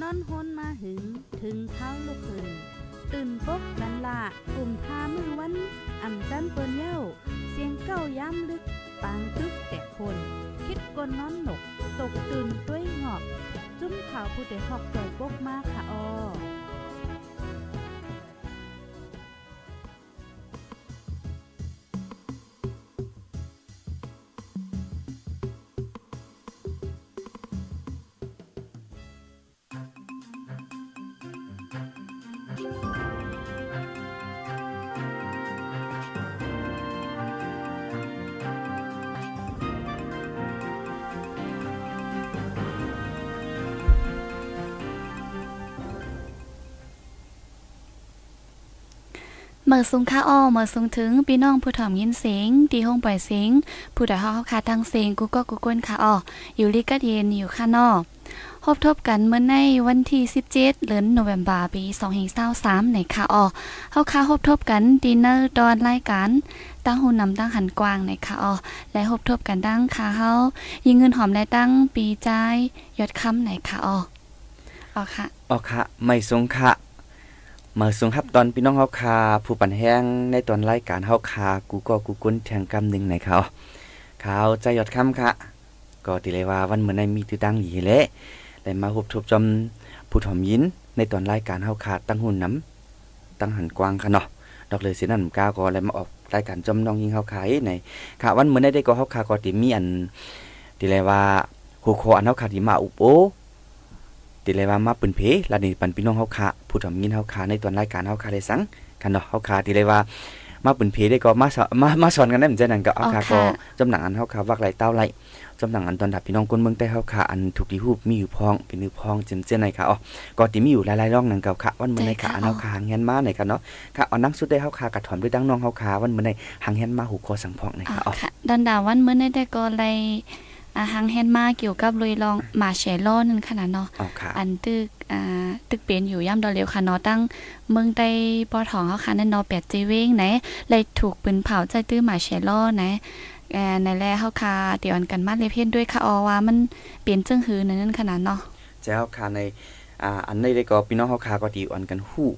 นอนฮนมาหึง ถึงเท้าลูกขึ้นตื่นปกกันละกลุ่มทามือวันอ่ำจันเปิ้นเย้า เสียงเก้าย้ำลึก ปางตึกแต่คน คิดกนนอนหนก ตกตื่นด้วยหงอบ จุ้มข่าวผู้เด็กหอกใจปกมากค่ะออ เมื่อสูงค่าอ้อเมื่อสูงถึงพี่น้องผู้ถ่อมยินเสียงตีห้องปล่อยเสียงผู้ใดเฮาคาทางเสียงกูก็กูก้นค่ะอ้ออยู่ลิกัดเย็นอยู่ข้างนอกพบทบกันเมื่อในวันที่ 17เดือนโนเวมบาปี2023ในค่ะอ้อเฮาคาพบทบกันดินเนอร์ดอนรายการตั้งหูนำตั้งหันกว้างในค่ะอ้อและพบทบกันตั้งค่ะเฮายิงเงินหอมและตั้งปีใจยอดคำในค่ะอ้ออ๋อค่ะอ๋อค่ะไม่สงค่ะ มาส่งครับตอนพี่น้องเฮาคาผู้ปันแห้งในตอนรายการเฮาคากูก็กูก้นแทงกำหนึ่งในเขาเขาใจหยอดคำค่ะก็ติเลยว่าวันเหมื่อในมีตื้อตั้งหยีเละแต่มาหุบทบจอมผู้ถอมยินในตอนรายการเฮาคาตั้งหุ่นน้ำตั้งหันกว้างค่ะเนาะดอกเลยสินั่นก้าก็เลยมาออกรายการจอมน้องยิงเฮาคาในค่ะวันเหมื่อในได้ก็เฮาคาก็ติมีอันติเลยว่าหัวข้ออันเฮาคาที่มาอุปโอ ติเลยว่ามาปืนเพลานี่ปันพี่น้องเฮาคาผู้ทำยินเฮาคาในตอนรายการเฮาคาได้สังกันเนาะเฮาคาติเลยว่ามาปืนเพได้ก็มามามาสอนกันได้เหมือนกันนั่นก็เฮาคาก็จำหนังอันเฮาคาวักไหลเต้าไหลจำหนังอันตอนดับพี่น้องคนเมืองใต้เฮาคาอันถูกดีฮูบมีอยู่พองเป็นนือพองเจมเจนในค่ะอ๋อก็ติมีอยู่หลายๆร่องนั่นก็ค่ะวันมื้อในค่ะอันเฮาคาหางเฮียนมาในค่ะเนาะค่ะเอานังสุดได้เฮาคากระถอนด้วยดังน้องเฮาคาวันมื้อในหางเฮียนมาหูคอสังพองในค่ะอ๋อดันดาวันมื้อในได้ก็เลย อาหังแฮนมาเกี่ยวกับลุยลองมาแชลอนนั่นขนาดเนาะอันตึกอ่าตึกเปลี่ยนอยู่ย่ำดอเลียวค่ะเนาะตั้งเมืองใต้ปอทองเขาค่ะนั่นเนาะแปดจีเว้งไหนเลยถูกปืนเผาใจตื้อมาแชลอนไหนแอ่ในแลเฮาค่ะเดี๋ยวอันกันมาเลยเพ่นด้วยค่ะออว่ามันเปลี่ยนจึงหือนั่นขนาดเนาะเจ้าค่ะในอ่าอันนี้ได้ก็พี่น้องเฮาค่ะก็ตีอันกันฮู้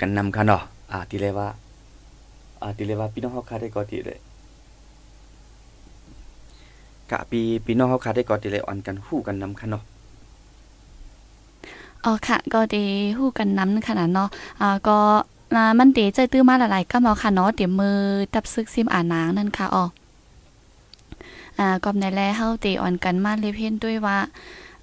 กันนำค่ะเนาะอ่าที่เรียกว่าอ่าที่เรียกว่าพี่น้องเฮาค่ะได้ก็ตีเลย กะปีปีน้องเขาขาได้กอดติเลยอ่อนกันฮู้กันนำค่ะเนาะอ๋อค่ะ ก็ดีฮู้กันนำขนาดเนาะอ่าก็มันเดใจตื้อมาหลายๆก็มาค่ะเนาะเดี๋ยวมือตับซึกซิมอ่านนางนั่นค่ะอ๋ออ่าก็ในแลเฮาเตอ่อนกันมาเลยเพ่นด้วยว่า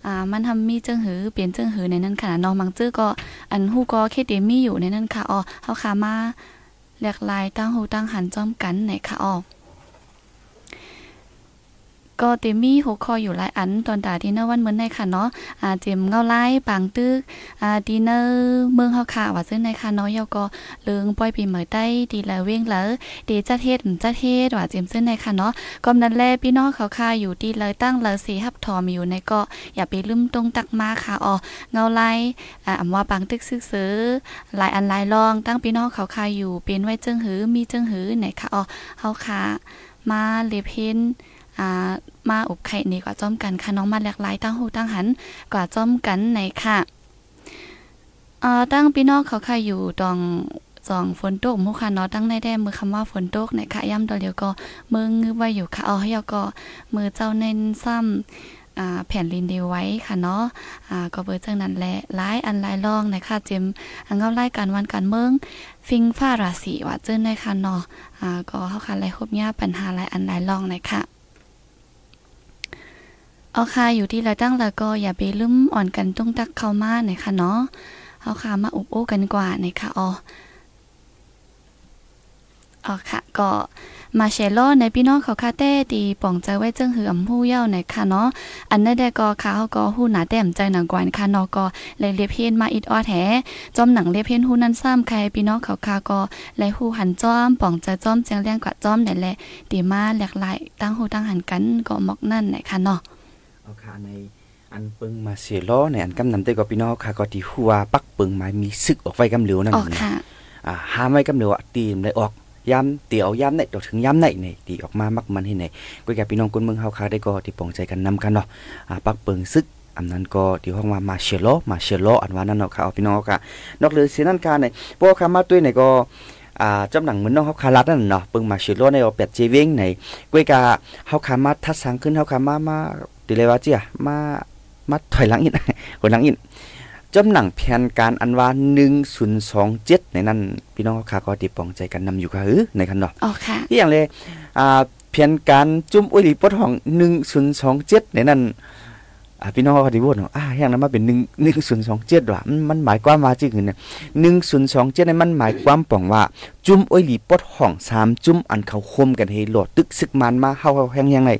อ่ามันทำมีเจิงหือเปลี่ยนเจิงหือในนั้นค่ะน้องมังจื้อก็อันฮู้ก็เคดเดมีอยู่ในนั้นค่ะอ๋อเฮาขามาหลากหลายตั้งหูตั้งหันจอมกันไหนค่ะอ๋อ ก็เตมีหัวคออยู่หลายอันตอนตาดีเนอร์วันเหมือนในค่ะเนาะอ่าเจมเงาไล่ปางตึกอ่าดีเนอร์เมืองเฮาค่ะว่าซึ่งในค่ะเนาะยอก็เลิงปล่อยปีเหมยได้ดีละเว้งแล้วเดจัดเฮ็ดจัดเฮ็ดว่าเจมซึ่งในค่ะเนาะก็นั้นแลพี่น้องเขาค่ะอยู่ดีเลยตั้งเลยสีฮับทอมอยู่ในก็อย่าไปลืมตรงตักมาค่ะอ๋อเงาไล่อ่าอำว่าปางตึกซึกซื้อหลายอันหลายรองตั้งพี่น้องเขาค่ะอยู่เป็นไว้จึงหือมีจึงหือไหนค่ะอ๋อเฮาค่ะมาเลเพน อ่ามาอบไข่นี่กว่าจ้อมกันค่ะน้องมาหลากหลายตั้งหูตั้งหันกว่าจ้อมกันไหนค่ะเอ่อตั้งพี่น้องเขาค่ะอยู่ตองสองฝนตกมุค่ะเนาะตั้งในแด้มือคำว่าฝนตกในค่ะย่ำตัวเดียวก็มืองือไว้อยู่ค่ะเอาให้ก็มือเจ้าเน้นซ้ำอ่าแผ่นลินเดีไว้ค่ะเนาะอ่าก็เบอร์จังนั้นแหละหลายอันหลายรองนะคะเจมอังเงาไล่การวันการเมือง ฟิงฟ้าราศีว่าเจิ้นในค่ะเนาะอ่าก็เข้าค่ะไล่ครบยาปัญหาหลายอันหลายรองนะคะ เอาค่ะอยู่ที่เราตั้งแล้วก็อย่าไปลืมอ่อนกันตุ้งตักเข้ามาหน่อยค่ะเนาะเอาค่ะมาอุบโอ้กันกว่าหน่อยค่ะอ๋ออ๋อค่ะก็มาเชลในพี่น้องเขาคาเต้ตีป่องใจไว้เจิ้งหืออำหู้เย้าหน่อยค่ะเนาะอันนั้นได้ก็ค่ะเขาก็หู้หนาแต้มใจหนังกวนค่ะเนาะก็เลยเรียบเพียนมาอิดออแท้จอมหนังเรียบเพียนหู้นั้นซ้ำใครพี่น้องเขาคาก็เลยหู้หันจอมป่องใจจอมแจงเลี้ยงกว่าจอมนั่นแหละตีมาหลากหลายตั้งหูตั้งหันกันก็มอกนั่นหน่อยค่ะเนาะ เอาค่ะในอันปึงมาเสียล้อในอันกำนำเต้ก็พี่น้องค่ะก็ที่หัวปักปึงมามีซึกออกไฟกำเหลวนั่นนะอ่าหาไว้กำเหลวตีมเลยออกย้ำเตี๋ยวย้ำในดอกถึงย้ำในนี่ตีออกมามักมันให้ไหนก็แก่พี่น้องคนเมืองเฮาค่ะได้ก็ที่ปองใจกันนำกันเนาะอ่าปักปึงซึกอันนั้นก็ที่ห้องว่ามาเชโลมาเชโลอันว่านั่นเนาะค่ะพี่น้องค่ะนอกเหลือเสียนั่นค่ะในพวกคำมาตุ้ยในก็อ่าจำหนังเหมือนน้องเขาคารัดนั่นเนาะปึงมาเชโลในเอาเป็ดเจวิงในก้วยกาเฮาคามาทัดสังขึ้นเฮาคามามา ติเลยว่าเจียมามาถอยหลังอีกคนหลังอีกจำหนังแผนการอันว่า1027ในนั้นพี่น้องเขาก็ติปองใจกันนำอยู่ค่ะเออในคันเนาะอ๋อค่ะที่อย่างเลยอ่าเพียนการจุ่มอุ้ยหลีปดห้องหนึ่งศูนย์สองเจ็ดในนั้นอ่าพี่น้องเขาที่พูดเนาะอ่าอย่างนั้นมาเป็นหนึ่งหนึ่งศูนย์สองเจ็ดว่ะมันมันหมายความว่าจริงเนี่ยหนึ่งศูนย์สองเจ็ดในมันหมายความป่องว่าจุ่มอุ้ยหลีปดห้องสามจุ่มอันเขาคมกันให้โหลดตึกซึกมันมาเฮาเฮาแห้งยังไง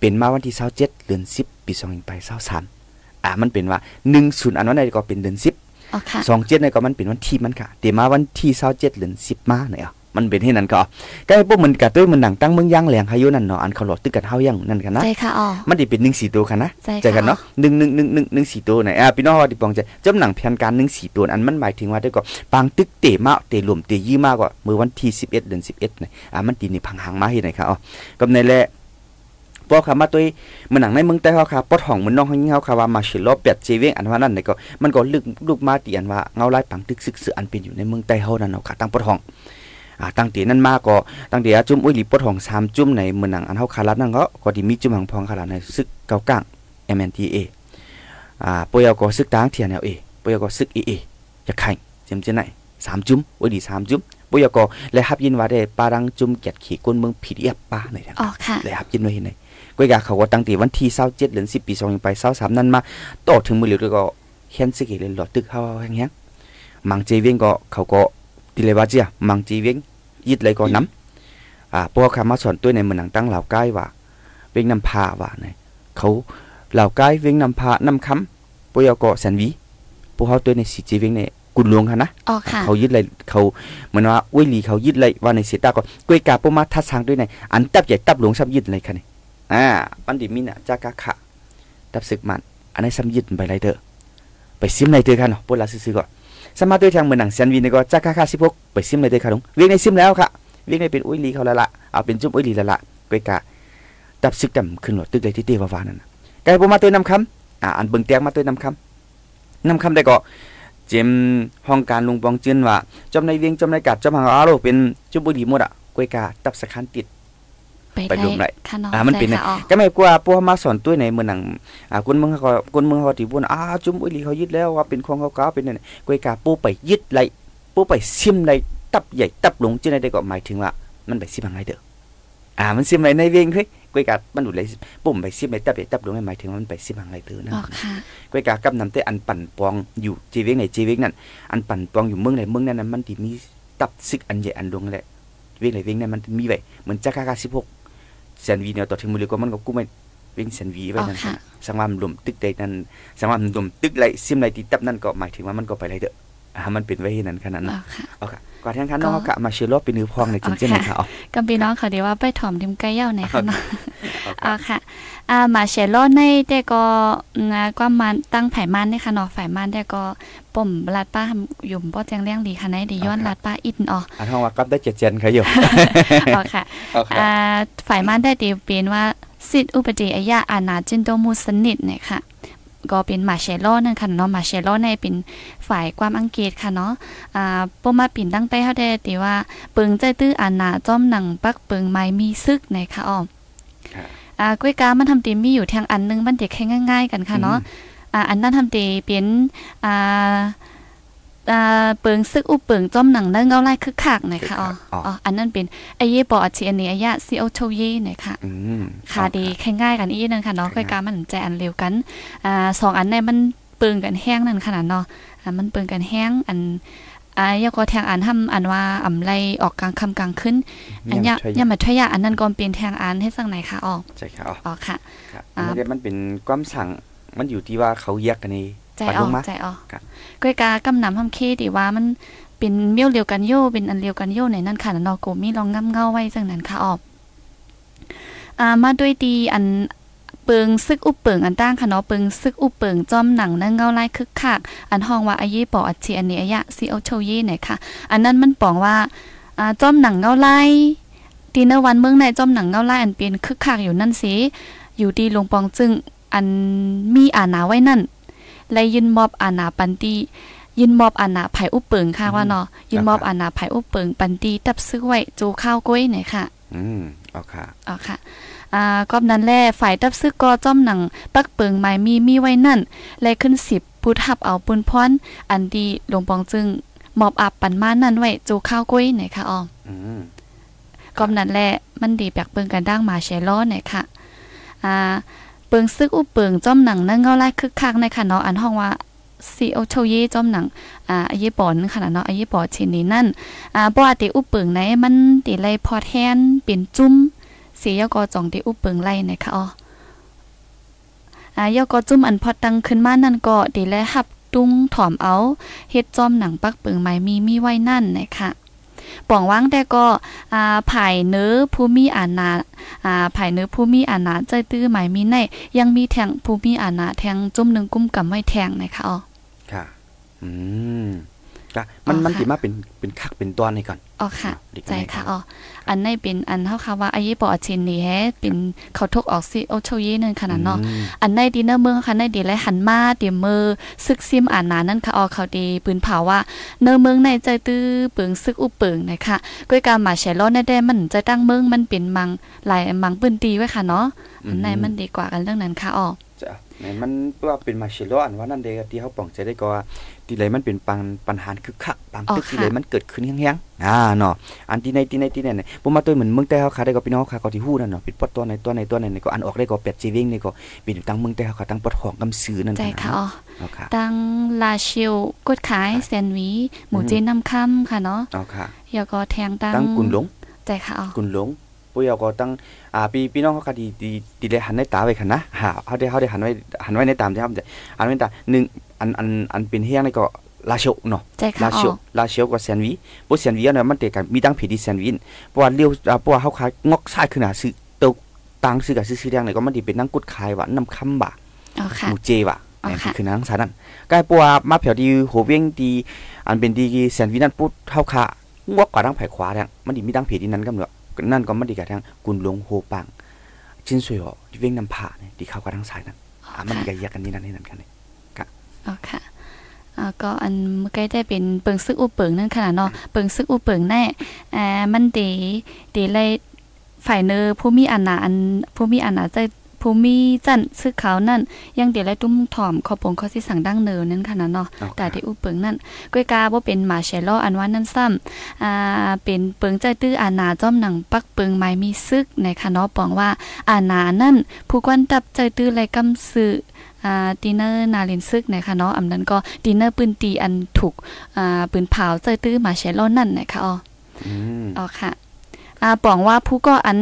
เป็นมาวันที่เศร้าเจ็ดเดือนสิบปีสองไปเศร้าสามอ่ามันเป็นว่าหนึ่งศูนย์อันนั้นในก็เป็นเดือนสิบอ๋อค่ะสองเจ็ดในก็มันเป็นวันที่มันค่ะเดี๋ยวมาวันที่เศร้าเจ็ดเดือนสิบมาเนี่ยอะมันเป็นให้นั่นก็ก็ให้พวกมันกะตุ้ยมันหนังตั้งเมืองย่างแหลงพายุนั่นเนาะอันเขาหลอดตึกกันเฮาย่างนั่นกันนะใจค่ะอ๋อมันดิเป็นหนึ่งสี่ตัวค่ะนะใจใจกันเนาะหนึ่งหนึ่งหนึ่งหนึ่งหนึ่งสี่ตัวไหนอะพี่น้องดิปองใจจำหนังแผนการหนึ่งสี่ตัวอันมันหมายถึงว่าได้ก็ปางตึกเตะมาเตะหลุมเตะยี่มากกว่าเมื่อวันที่สิบเอ็ดเดือนสิบเอ็ดเนี่ยอะมันตีนี่พังหางมาเห็นไหนครับอ๋อกับในแหละ พวกคำมาตัวมันหนังในเมืองใต้เขาค่ะปอดห้องมันน้องเขาเขาค่ะว่ามาชิโลเป็ดเจเวงอันว่านั่นเนี่ยก็มันก็ลึกลูกมาตีอันว่าเงาไล่ปังตึกซึกเสืออันเป็นอยู่ในเมืองใต้เฮานั่นเนาะค่ะตั้งปอดห้องอ่าตั้งแต่นั้นมาก็ตั้งแต่จุ่มอุ้ยหลีปดของสามจุ่มในเมืองหนังอันเฮาคารัดนั่นก็ก็ที่มีจุ่มหังพองคารัดในซึกเกากลาง MNTA อ่าปอยก็ซึกตางเทียนเอปอยก็ซึกเอเอจะแข่งเจมเจไหนสามจุ่มอุ้ยหลีสามจุ่มปอยก็เลยฮับยินว่าได้ปารังจุ่มเกียดขี่ก้นเมืองผีเอียบป้าในทางอ๋อค่ะเลยฮับยินไว้เห็นไหน ก้อยกาเขาก็ตั้งแต่วันที่27เดือน10ปี2ไป23นั้นมาต่อถึงมื้อเหลียวก็เฮียนซึกเอเลยหลอดตึกเฮาแห้งๆมังเจเวงก็เขาก็ติเลยว่าเจียมังเจเวงยิดเลยก็น้ำอ่าพวกคำมาสอนตัวในเมืองหนังตั้งเหล่าใกล้ว่าเวงนำพาว่าเนี่ยเขาเหล่าใกล้เวงนำพานำคำพวกเราก็แสนวีพวกเขาตัวในสีจีเวงเนี่ยกุนหลวงค่ะนะอ๋อค่ะเขายึดเลยเขาเหมือนว่าอุ้ยหลีเขายึดเลยว่าในเสียตาก็กวยกาพวกมาทัดทางด้วยในอันตับใหญ่ตับหลวงซับยึดเลยค่ะนี่ อ่าปันดิมินะจากาขะตับศึกมัน อันนี้ซ้ำยึดไปไรเด้อไปซิมในเด้อค่ะเนาะพวกเราซื้อๆก่อนสมาด้วทางเมืองหนังเซียนวีนี่ก็จักค่าสิพกไปซิมเลยเด้อค่ะลุงเวียงในซิมแล้วค่ะเวียงในเป็นอุ้ยลีเขาละละเอาเป็นจุ่มอุ้ยลีละละไปกะดับซึกดำขึ้นหลดตึกเลยที่เตวาวานั่นน่ะไก่บ่มาตัวนำคำอ่าอันเบิ่งแตงมาตัวนำคำนำคำได้ก็เจมห้องการลุงปองจืนว่าจอมในเวียงจอมในกัดจอมหางอาโลเป็นจุ่มอุ้ยลีหมดอะกวยกาตับสะคันติด ไปไปรวมไหนค่ะเนาะอ่ามันเป็นใจไงค่ะอ๋อก็ไม่กลัวพวกมาสอนตัวในเมืองหนังอ่าคนเมืองเขาก็คนเมืองเขาที่พูดอ่าจุ่มอุ้ยลีเขายึดแล้วว่าเป็นของเขาเขาเป็นนั่นน่ะกวยกาปูไปยึดไรปูไปซิมไรตับใหญ่ตับหลงจังไดได้ก็หมายถึงว่า มันไปซิมอะไรเด้ออ่ามันซิมอะไรในเวียงเฮ้ยกวยกามันดูเลยปุ่มไปซิมไรตับใหญ่ตับหลงหมายถึงว่ามันไปซิมอะไรเด้อนั่นอ๋อค่ะกวยกากับนำแต่อันปั่นปองอยู่จีเวียงไหนจีเวียงนั่นอันปั่นปองอยู่เมืองไหนเมืองนั้นน่ะมันที่มีตับซึกอันใหญ่อันดวงแหละเวียงไหนเวียงนั้นมันมีไว้เหมือนจักรกา16 แซนวีเนี่ยต่อถึงมือเลยก็มันก็กู้ไม่เวียงแซนวีไว้อ๋อนั่นค่ะสังว่ามันรวมตึกใดนั้นสังว่ามันรวมตึกไรซิมไรตีตับนั่นก็หมายถึงว่ามันก็ไปไรเด้ออ่ามันเป็นไว้ให้นั้นขนาดนั้นอ๋อค่ะเอาค่ะ ก่อนที่นั้นน้องเขากะมาเชื่อรอบเป็นนื้อพองในจริงๆโอเคนะคะเอากับพี่น้องเขาเดี๋ยวว่าไปถ่อมทิมไก่เย่าไหนค่ะเนาะเอาอ่าค่ะอ่ามาเชลโลในแต่ก็งาก็มันตั้งไผ่มันเนี่ยค่ะเนาะไผ่มันแต่ก็ป่มลาดป้าหยุ่มป้อแจงเลี้ยงดีค่ะในเดีย้อนลาดป้าอินอ๋ออันห้องว่ากับได้เจ็ดเจนค่ะอยู่อ๋อค่ะเอาค่ะอ่าฝ่ายมันได้ตีเป็นว่าสิทธิอุปเดอายาอาณาจินโตมูสนิทเนี่ยค่ะ ก็เป็นมาเชลโลนั่นค่ะเนาะมาเชลโลในเป็นฝ่ายความอังกฤษค่ะเนาะอ่าปมาปิ่นตั้งแต่เฮาได้ตีว่าปึงใจตื้ออาณาจอมหนังปักปึงไม้มีซึกในค่ะอ้อมครับอ่ากล้วยกามันทำตีมีอยู่ทางอันนึงมันเด็กแค่ง่าย ๆ กันค่ะเนาะอ่าอันนั้นทำตีเป็นอ่าอ่า เปิงซึกอุเปิงจอมหนังเนื้อเงาไล่คึกคักหน่อยค่ะอ๋ออ๋ออ๋อ๋ออันนั้นเป็นไอเย่ปออัจฉีอันนี้อายะซีโอโชเย่หน่อยค่ะอืมค่ะดีแค่ง่ายกันอีกนึงค่ะเนาะค่อยการมันใจอันเร็วกันอ่าสองอันในมันเปิงกันแห้งนั่นขนาดเนาะอ่ามันเปิงกันแห้งอันอ่ายาก็แทงอันทำอันว่าอำไรออกกลางคำกลางขึ้น อันยะใช่ยามาทยะอันนั้นก็เป็นแทงอันให้สังไหนค่ะออกใช่ค่ะอ๋ออ๋อค่ะครับอ่าอันนี้มันเป็นความสั่งมันอยู่ที่ว่าเขาแยกกันนี่ ใจปัดอลองกมาใจออกครับก้อยกากำนำทำเคดีว่ามันเป็นเมี่ยวเรียวกันโยเป็นอันเรียวกันโยในนั่นค่ะเนาะโกมีลองงำเงาไว้จังนั้นค่ะออกอ่ามาด้วยดีอันเปิงซึกอุปเปิงอันตั้งค่ะเนาะเปิงซึกอุปเปิงจอมหนังนั่งเงาไล่คึกคักอันห้องว่าอายีปออัจฉีอันนี้อายะซีโอโชเย่เนี่ยค่ะ อันนั้นมันปองว่าอ่าจอมหนังเงาไล่ตีเนอร์วันเมืองในจอมหนังเงาไล่อันเป็นคึกคักอยู่นั่นสิอยู่ดีหลวงปองจึงอันมีอาณาไว้นั่น และยืนมอบอาณาปันตียินมอบอาณาไผอุปเปิงค่ะว่าเนาะยินมอบอาณาไผอุปเปิงปันตีตับซื้อไว้จูข้าวก้อยหน่อยค่ะ อืมเอาค่ะอ๋อค่ะอ่าก็นั้นแหละฝ่ายตับซึกก็จ้อมหนัง ปักเปิงไม้มีมีไว้นั่น และขึ้นสิบผู้ทับเอาปุนพรอันดีหลวงปองจึงมอบอับปันมานั่นไว้จูข้าวก้อยไหนค่ะอ๋ออืมก็นั้นแหละมันดีแปลกเปิงกันดั้งมาแชล้อไหนค่ะ อ่า เปิงซึกอุเปิงจ้อมหนังนั่งเงาไล่คึกคักในค่ะเนาะอันห้องว่าซีโอโชเยจอมหนังอ่าอเยปอนขนาดเนาะอเยปอชินนี้นั่นอ่าบ่ว่าติอุเปิงไหนมันติไลพอแทนเป็นจุ้มเสียก็จองที่อุปเปิงไล่นะคะอ๋ออ่ายก็จุ่มอันพอตังขึ้นมานั่นก็ดีแลหับตุ้งถอมเอาเฮ็ดจอมหนังปักเปิงไม้มีมีไว้นั่นนะคะ ป่องว่างแต่ก็อ่าภายเนื้อผู้มีอานาอ่าภายเนื้อผู้มีอานาใจตื้อหมายมีในยังมีแทงผู้มีอานาแทงจุ่มหนึ่งกุ้มกับไม่แทงนะคะอ๋อค่ะ อืม ก็มันอ๋อมันค่ะสิมาเป็นเป็นคักเป็นตอนนี่ก่อนอ๋อค่ะดีกันใจไหมค่ะครับอ๋ออันในเป็นอันเฮาค่ะว่าอายิปอชินนี่แฮะเป็นเขาทกออกสิโอโชเยนั่นขนาดเนาะอืมอันในดินเนอร์เมืองค่ะในดีและหันมาเตรียมมือซึกซิมอ่านนานั่นค่ะออเขาดีปืนเผาว่าเนอเมืองในใจตื้อเปิงซึกอุเปิงนะคะก้อยการมาแชล้อในแดมันใจะตั้งเมืองมันเป็นมังหลายมังปืนตีไว้ค่ะเนาะอันในมันดีกว่ากันเรื่องนั้นค่ะออจ้ะในมันว่าเป็นมาเชโลอันว่านั่นเดที่เขาป้องใจได้ก็ว่า ที่ไหนมันเป็นปังปัญหาคือคักบางอ๋อตึกที่ค่ะไหนมันเกิดขึ้นแห้งๆอ่าเนาะอันที่ในที่ในที่ไหนเนี่ยผมมาตัวเหมือนเมืองแต่เขาขาได้ก็พี่น้องเขาก็ที่ฮู้นั่นเนาะปิดปอดตัวในตัวในตัวในก็อันออกได้ก็เป็ดจีวิงนี่ก็เป็นตั้งเมืองแต่เขาขาตั้งปอดของกำซื้อนั่นใจค่ะออเอาค่ะตั้งลาชิวกดขายแซนด์วิชหมูเจนน้ำค่ำค่ะเนาะเอาค่ะแล้วก็แทงตั้งตั้งกุนหลงใจค่ะออกุนหลงปุ้ยเอาก็ตั้งอ่าปีพี่น้องเขาก็ดีดีดีเลยหันในตาไว้คันนะฮะเขาได้เขาได้หันไว้หันไว้ในตามที่ครับหันไว้ในตาหนึ่ง อันอันอันเป็นเฮียงนี่ก็ลาโชเนาะใจค่ะลาอเชียวอลาเชียวกับแซนด์วิชบ่แซนด์วิชเนี่ยมันเตะกันมีตั้งเพจที่แซนด์วิชเพราะว่าเลี้ยวอ่าเพราะว่าเฮาขายงอกซ้ายขึ้นหน้าซื้อเตาตังซื้อกับซื้อซื้อแดงเนี่ยก็มันสิเป็นนั่งกุดขายว่าน้ำคำบ่าอ๋อหค่ะมูเจว่ะอ๋อเนี่ยค่ะคือนังสานั้นก็เพราะว่ามาเผียวที่โหเวียงที่อันเป็นที่แซนด์วิชนั้นปุ๊บเฮาขางอกกว่าทางไผขวาแดงมันสิมีตั้งเพจที่นั้นก็เนาะนั่นก็มันดีกับทางกุนหลงโฮปังจินสวยอ๋อที่เวียงน้ำผาเนี่ยที่เข้ากับทางซ้ายนั้นอ่ามันก็แยกกันนี่นั่นนี่นั่นกันนี่ อ๋อค่ะอ่าก็อันเมื่อกี้ได้เป็นเปิงซึกอุเปิงนั่นขนาดเนาะเปิงซึกอุเปิงแน่อ่ามันเดเดเลยฝ่ายเนอผู้มีอานาอันผู้มีอานาใจผู้มีจันซึกเขานั่นยังเดเลยตุ้มถ่อมขอปงข้อที่สั่งดั้งเนินนั่นขนาดเนาะเอาแต่ค่ะที่อุเปิงนั่นก้อยกาบ่เป็นหมาแชลออันว่านั่นซ้ำอ่าเป็นเปิงใจตื้ออานาจ้อมหนังปักเปิงไม้มีซึกในคะเนาะปองว่าอานานั่นผู้กวนตับใจตื้อไรกำสือ อ่าดินเนอร์นาลินซึกนะคะเนาะอำนั้นก็ดินเนอร์ปืนตีอันถูกอ่าปืนเผาเจอตื้อมาแชลอนนั่นนะคะอ๋ออืมอ๋อค่ะอ่าปองว่าผู้ก็อัน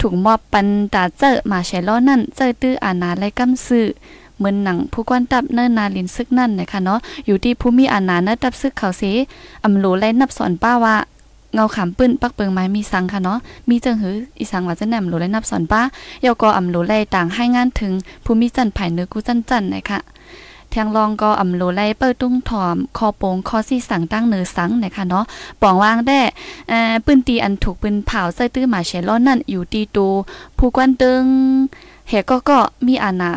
ถูกมอบปันตาเจอมาแชลอนนั่นเจอตื้ออานาไลกำซื้อเหมือนหนังผู้กวนตับเนอร์นาลินซึกนั่นนะคะเนาะอยู่ที่ผู้มีอานาเนอร์ตับซึกเขาเสอำโหลไลนับสอนป้าว่า เงาขามปื้นปักเปิงไม้มีสังค่ะเนาะมีจังหืออีสังว่าจะแหนมโหลไลนับสอนป้ายอก็อำโหลไล่ต่างให้งานถึงภูมิจันทร์ไผ่เนื้อกูจันจันนะคะแทงรองก็อำโหลไลเปิดตุ้งถอม คอโปงคอซี่สังตั้งเนื้อสังนะคะเนาะปองวางได้เอ่อปืนตีอันถูกปืนเผาใส่ตื้อหมาเชลอนนั่นอยู่ตีตูผู้กวนตึงเฮก็ก็มีอานา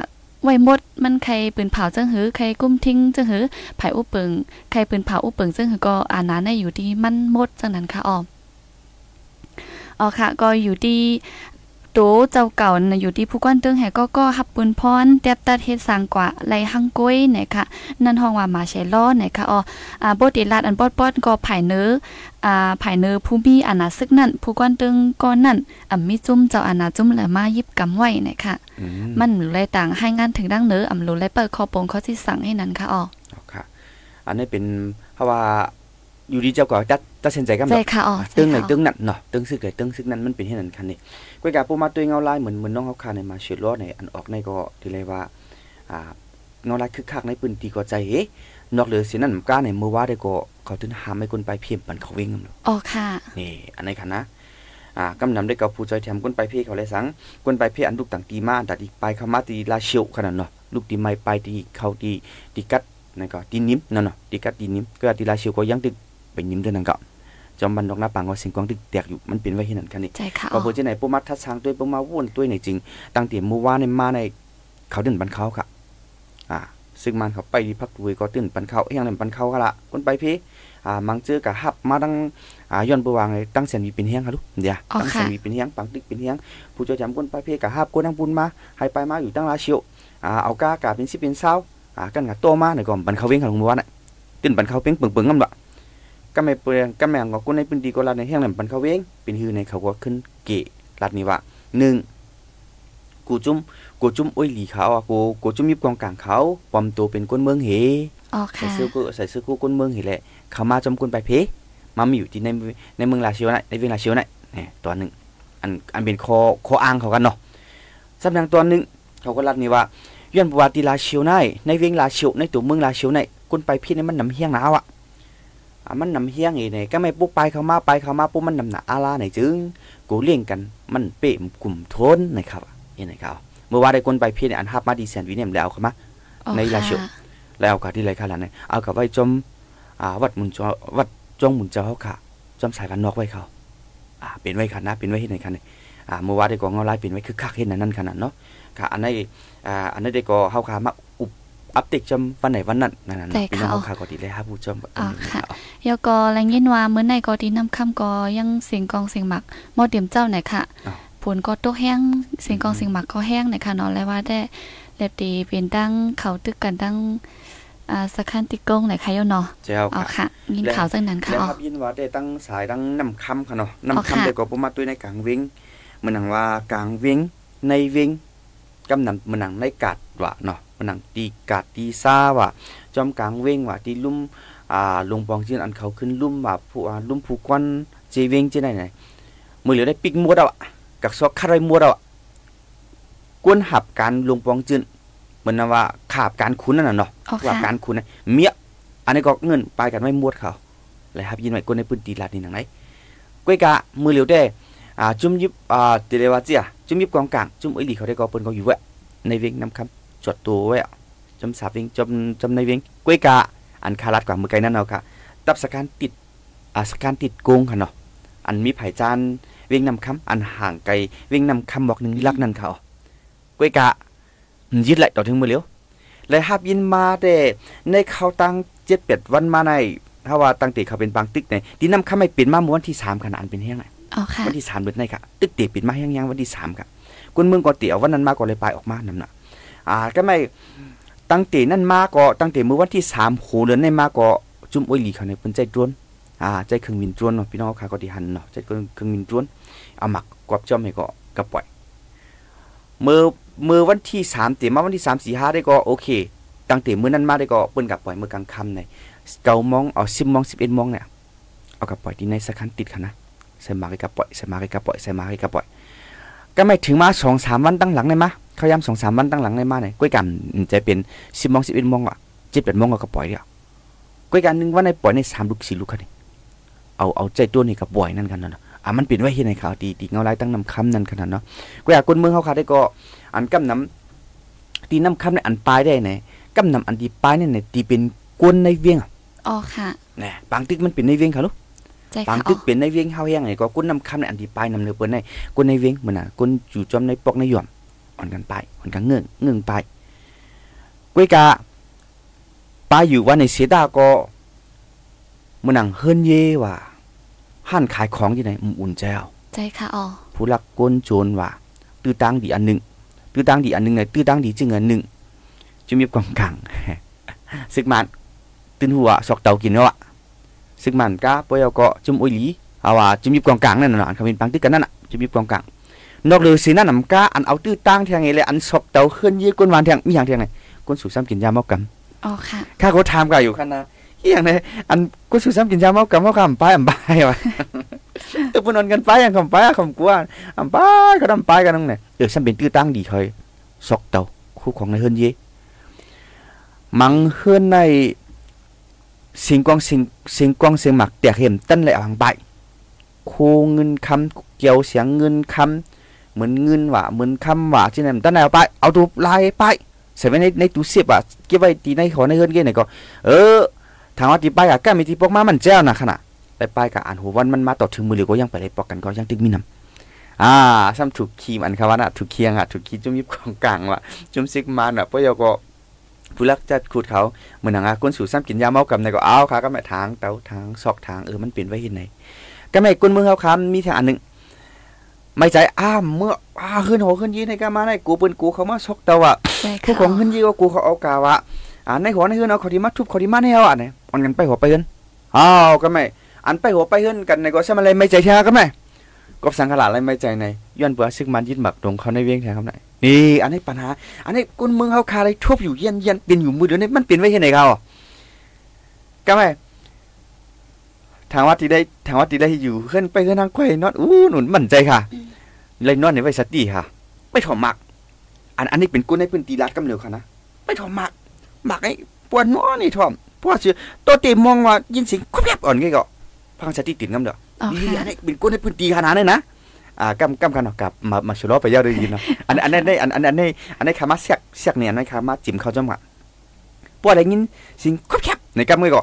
ไว้หมดมันใครปืนเผาจังหือใครกุ้มทิ้งจังหือไผ่อุเปิงใครปืนเผาอุเปิงจังหือก็อานาในอยู่ที่มันหมดจังนั้นค่ะออมอ๋อค่ะก็อยู่ที่ โตเจ้าเก่าน่ะอยู่ที่ผู้ก้อนเตึงแห่ก็ก็หับปืนพรแตบตัดเฮ็ดสร้างกว่าไหลหังก้อยไหนค่ะนั่นห้องว่ามาใช้ล้อไหนค่ะอ๋ออ่าบ่ติลาดอันปอดปอดก็ภายเนื้ออ่าภายเนื้อผู้มีอานาซึกนั่นผู้ก้อนเตึงก็นั่นอ่ำมีจุ้มเจ้าอานาจุ้มแล้วมายิบกำไว้ไหนค่ะอืมมันเลยต่างให้งานถึงดังเนื้ออำรู้เลยเปิดคอปงข้อที่สั่งให้นั้นค่ะอ๋อเอาค่ะ อันนี้เป็นเพราะว่า อยู่ดีเจ้าก็ตัดตัดสินใจกันใจแบบค่ะอ๋อตึงไหนใจค่ะตึงนั่นเนาะตึงซึกไหนตึงซึกนั้นมันเป็นที่นั่นคันนี่ก้อยกาปูมาตัวเงาลายเหมือนเหมือนน้องเขาคาในมาเชิดล้อในอันออกในก็ที่เลยว่าอ่าเงาลายคึกคักในปืนตีก็ใจเอ๊ะนอกเหลือเสียนั่นกล้าในมือว่าได้ก็เขาถึงหามให้คนไปเพียมปันเขาวิ่งกันเนาะอ๋อค่ะนี่อันนี้คันนะอ่ากำนำได้กับผู้ใจแถมก้นไปเพ่เขาเลยสังก้นไปเพ่อันลูกต่างตีมาดัดอีกไปเข้ามาตีลาเชียวขนาดเนาะลูกตีไม่ไปตีเขาตีตีกัดนั่นก็ตีนิ้มนั่นเนาะตีกัดตีนิ้มก็ตีลาเชียวก็ยังตึก ไปนิ้มเท่านั้นก็จอมบันดอกหน้าปังก็เสิงกองตึกแตกอยู่มันเป็นไว้ที่นั่นคันนี้ใจค่ะก็อ๋อบ่จะไหนปูมาทัดช้างด้วยปูมาว่นด้วยในจริงตั้งแต่เมื่อวานในมาในเขาตื่นปันเขาค่ะ อ่า ซึ่งมันเขาไปดีพักดุยก็ตื่นปันเขาเฮียงเลยปันเขาค่ะละคนไปพี่อ่ามังเจอกะฮับมาตั้งอ่าย้อนบวางเลยตั้งเสียนวีเป็นเฮียงค่ะลูกเดี๋ยวตั้งเสียนวีเป็นเฮียงปังติ๊กเป็นเฮียงผู้เจ้าจำคนไปพี่กะฮับคนนั่งบุญมาให้ไปมาอยู่ตั้งลาเชียวอ่าเอากากาเป็นสิเป็นเศร้าอ่ากันกะโตมาหน่อยก่อนปันเขาเว้งค่ะลุงบัวน่ะตื่นปันเขาเป้งปึงปึงกันบ่ ก็ไม่เปลืองก็แมงก็คนในพื้นที่ก็ลาในเฮียงเลยปันเขาเว้งเป็นฮือในเขาก็ขึ้นเกะรัดนี้ว่าหนึ่งกูจุ้มกูจุ้มอ้อยหลีเขาอะกูกูจุ้มยิบกองกลางเขาปลอมตัวเป็นคนเมืองเฮอ๋อใส่ค่ะเสื้อกูใส่เสื้อกูก้นเมืองเห็นแหละเขามาจมกุนไปเพมามีอยู่ที่ในในเมืองลาเชียวนะในเวียงลาเชียวนะนี่ตัวหนึ่งอันอันเป็นคอคออ้างเขากันเนาะสำนักตัวหนึ่งเขาก็รัดนี่ว่าย้อนประวัติลาเชียวในในเวียงลาเชียวในตัวเมืองลาเชียวในกุนไปพี่นี่มันนำเฮียงหนาวอะอะ มันนำเฮียงอีเนี่ยก็ไม่ปุ๊บไปเขามาไปเขามาปุ๊บมันนำหนาอาลาไหนจึงกูเลี้ยงกันมันเป๋มกลุ่มทนนะครับนี่นะครับเมื่อว่าได้คนไปพี่เนี่ยอันฮับมาดีแซนวิเนี่ยแล้วเขามาอ๋อในลาค่ะชิวแล้วเอากับที่ไรค่ะล่ะเนี่ยเอากับไว้จมอ่าวัดมุนจอวัดจงมุนเจ้าเขาค่ะจมสายพันนอกไว้เขาอ่าเป็นไว้ค่ะนะเป็นไว้เห็นไหนค่ะเนี่ยอ่าเมื่อวานได้ก็เงาลายเป็นไว้คือคักเห็นนั่นนั่นขนาดเนาะค่ะอันนี้อ่าอันนี้ได้ก็เฮาค่ะมา อุบอัปเดตจำวันไหนวันนั้นนั่นน่ะใช่เป็นค่ะเฮาค่ะก็ดีเลยครับผู้ชมอ๋อค่ะยก็แรงยินว่ามื้อในก็ดีน้ำค่ำก็ยังเสียงกองเสียงหมักหมอเตรียมเจ้าไหนค่ะอ้าวผลก็ตกแห้งเสียงกองเสียงหมักก็แห้งไหนค่ะเนาะแล้วว่าได้เล็บดีเป็นตั้งเขาตึกกันตั้งอ่าสักคันติกงไหนค่ะยเนาะเจ้าอ๋อค่ะค่ะยินข่าวจังนั้นค่ะแล้วอ๋อครับยินว่าได้ตั้งสายตั้งน้ำคำค่ะเนาะอ๋อน้ำค่ะคำได้ก็ประมาตัวในกลางเวงเหมือนหนังว่ากลางเวงในเวงกำนำเหมือนหนังในกาดว่ะเนาะเห มือนหนังตีกาดตีซ่าว่ะจอมกลางเวงว่ะที่ลุ่มอ่าลงปองจีนอันเขาขึ้นลุ่มว่าผู้อ่าลุ่มผู้ควันเจเวงจีไหนไหนมือเหลือได้ปิกมัวดาวอะกักซอกคารายมัวดาวอะกวนหับการลงปองจีนเหมือนนะว่าขาบการคุ้นนั่นน่ะเนาะอ๋อว่าค่ะการคุณนะเมียอันนี้ก็เงินไปกันไม่มวดเขาเลยครับยินไว้คนในพื้นที่ลาดนี่หนังไหนก้อยกะมือเหลียวได้อ่าจุ่มยิบอ่าเตเลวาเจียจุ่มยิบกองกลางจุ่มไอหลีเขาได้ก็เปิ้นเขาอยู่แวะในเวงนำคำ จดตัวไว้อะจำสาบเวงจำจำในเวงก้อยกะอันคารัดกว่ามือไกลนั่นเอาค่ะตับสการติดอ่าสการติดโกงค่ะเนาะอันมีไผ่จานเวงนำคำอันห่างไกลเวงนำคำบอกหนึ่งลักนั่นเขาก้อยกะยึดไหลต่อถึงมือเหลียวและฮับยินมาแต่ในเขาตั้งเจ็ดเป็ดวันมาในถ้าว่าตั้งแต่เขาเป็นบางตึกในที่นำข้าไม่ปิดมาเมื่อวันที่สามขนาดเป็นแห้งไงอ๋อค่ะวันที่สามเดือนในค่ะ ตึกเตะปิดมาแห้งยังวันที่สามค่ะกุนเมืองก็เตี๋ยววันนั้นมาก็เลยไปออกมานำน่ะ อ่าก็ไม่ตั้งแต่นั่นมาก็ตั้งแต่เมื่อวันที่สามโหเดือนในมาก็จุ่มโอ้ยหลีเขาในเปิ้นใจตรวนอ่าใจเครื่องวินตรวนเนาะพี่น้องค่ะก็ที่หันเนาะใจเครื่องเครื่องวินตรวนเอาหมักกวบจอมให้ก็กระปล่อยเมื่อเมื่อวันที่สามเตะมาวันที่สามสี่ห้าได้ก็โอเค ตั้งแต่มื้อนั้นมาได้ก็เปิ้นกับปล่อยมื้อกลางค่ำในเก้าโมงเอาสิบโมงสิบเอ็ดโมงเนี่ยเอากับปล่อยที่ในสักคันติดค่ะนะใส่มากให้กับปล่อยใส่มากให้กับปล่อยใส่มากให้กับปล่อย ก็ไม่ถึงมาสองสามวันตั้งหลังเลยมะ เขาย้ำสองสามวันตั้งหลังเลยมาเนี่ยก้อยกันจะเป็นสิบโมงสิบเอ็ดโมงอะเจ็ดแปดโมงก็ปล่อยเดียวก้อยกันหนึ่งวันในปล่อยในสามลูกสี่ลูกค่ะนี่เอาเอาใจตัวนี่กับปล่อยนั่นกันนะอะมันเป็นไว้ที่ในข่าวตีตีเงาลายตั้งนำคำนั่นขนาดเนาะก้อยากคนเมืองเขาขาได้ก็อันกำนำตีน้ำคำในอันปลายได้ไหนกำนำอันดีปลายเนี่ยตีเป็นกวนในเวียงอ๋อค่ะแหน่บางตึกมันเป็นในเวียงค่ะลูกใจบางค่ะตึอ๋กอเป็นในเวียงเฮาแห้งไงก็กุนนำคำในอันดีปลายนำเนื้อเปิ้นในกุนในเวียงเหมือนน่ะกุนจู่จอมในปอกในหย่อม อ่อนกันไปอ่อนกันเงื่งเงื่งไปก้วยกะปลายอยู่ว่าในเสียดาก็มันนังเฮิรนเยว่าห้านขายของที่ไหนอืมอุ่นแจ้วใจค่ะอ๋อผู้ลักก้นโจรว่าตื้อตังดีอันหนึ่งตื้อตังดีอันหนึ่งไงตื้อตังดีจึงอันหนึ่งจะมีกองกลางซึกมันตื่นหัวสอกเตากินแล้วอะซึกมันก็ปอยเอาก็จุ่มโอยหลีเอาว่าจุ่มมีกองกลางนั่นน่ะอันเขาเป็นปังตื้อกันนั่นน่ะจุ่มมีกองกลาง นอกเลยสินั่นนำกาอันเอาตื้อตังเทียงไงเลยอันสอกเตาเคลื่อนยี่ก้นวานเทียงมีอย่างเทียงไงก้นสู่ซ้ำกินยาเมากำอ๋อค่ะข้าเขาถามกันอยู่คันนะเฮียงเลยอันกูสู่ซ้ำกินยาเมากำเมากำไปอันไปวะเออปุ่นนอนกันไปอันคำไปอันคำกลัวอันไปก็ทำไปกันนั่งเนี่ยเออซ้ำเป็นตื้อตั้งดีเคยสอกเตาคู่ของในเฮือนเย่มังเฮือนในสิงกวางสิงสิงกวางเสียงหมักแตกเห็มตั้นเลยอังไปคูเงินคำเกี่ยวเสียงเงินคำ เหมือนเงินว่ะเหมือนคำว่ะที่ไหนตั้นไหนไปเอาตัวลายไปใส่ไว้ในในตู้เสียบอะเก็บไว้ตีในของในเฮือนเกี้ยไหนก็เออทางว่าตีไปอะก็มีที่ปอกมามันแจ้วนะขนาดไปไปกับอ่านหัววันมันมาต่อถึงมือหรือก็ยังไปได้ปอกกันก็ยังตึกมีน้ำอ่าซ้ำถูกคีมอันคำว่าน่ะถูกเคียงอะถูกคีจุ่มยิบของกลางว่ะจุ่มซิกมันอะเพราะยก็ผู้ลักจะขุดเขาเหมือนหนังอะก้นสู่ซ้ำกินยาเมากับในก็เอาค่ะก็แม่ทางเตาทางซอกทางเออมันเปลี่ยนไว้เห็นไหนก็แม่ก้นมือเขาคำมีทางอันหนึ่ง ไม่ใจอ้ามเมื่ออ้าขึ้นหัวขึ้นยีในกันมาในกูเป็นกูเขามาซอกเตาอะใช่ผู้ค่ะของขึ้นยี่ก็กูเขาเอากาวะอ่าในหัวในเฮือนเอาเขาที่มาทุบเขาที่มาให้เอาอะเนี่ยอันกันไปหัวไปเฮือนอ้าวก็ไม่อันไปหัวไปเฮือนกันในก็ใช่มาเลยไม่ใจเท่าก็ไม่กบสังขารอะไรไม่ใจในย้อนเบื่อซึกมันยึดหมักตรงเขาในเวียงแทนครับไหนนี่อันนี้ปัญหา อันนี้กุนเมืองเขาคาอะไรทุบอยู่เย็นเย็นเปลี่ยนอยู่มือเดียวนี้มันเปลี่ยนไว้ที่ไหนเขาก็ไม่ ทางวัดที่ได้ทางวัดที่ได้อยู่เฮือนไปเฮือนทางควายนอนอู้หนุนมั่นใจค่ะเลยนอนในไว้สติค่ะ ไม่ถอมหมัก อันอันนี้เป็นกุนในพื้นที่รัดกำเนิดค่ะนะไม่ถอมหมักหมักไอ้ปวดน้อนี่ถอมเพราะว่าชื่อตัวเต็มมองว่ายินเสียงคุบแยบอ่อนไงก็พังสติติดน้ำเด้ออ๋อนี่อัค่ะนนี้เป็นกุนในพื้นที่ขนาดนั้นนะอ่ากำกำกันเอากลับมามาชลอไปยาวได้ยินเนาะอันอันนั้นได้อันอันอันนี้อันนี้คำว่าเสียกเสียกเนี่ยอันนี้คำว่าจิ้มเขาจังหวะปวดอะไรยินเสิ่งคุบแยบในกำเงยก็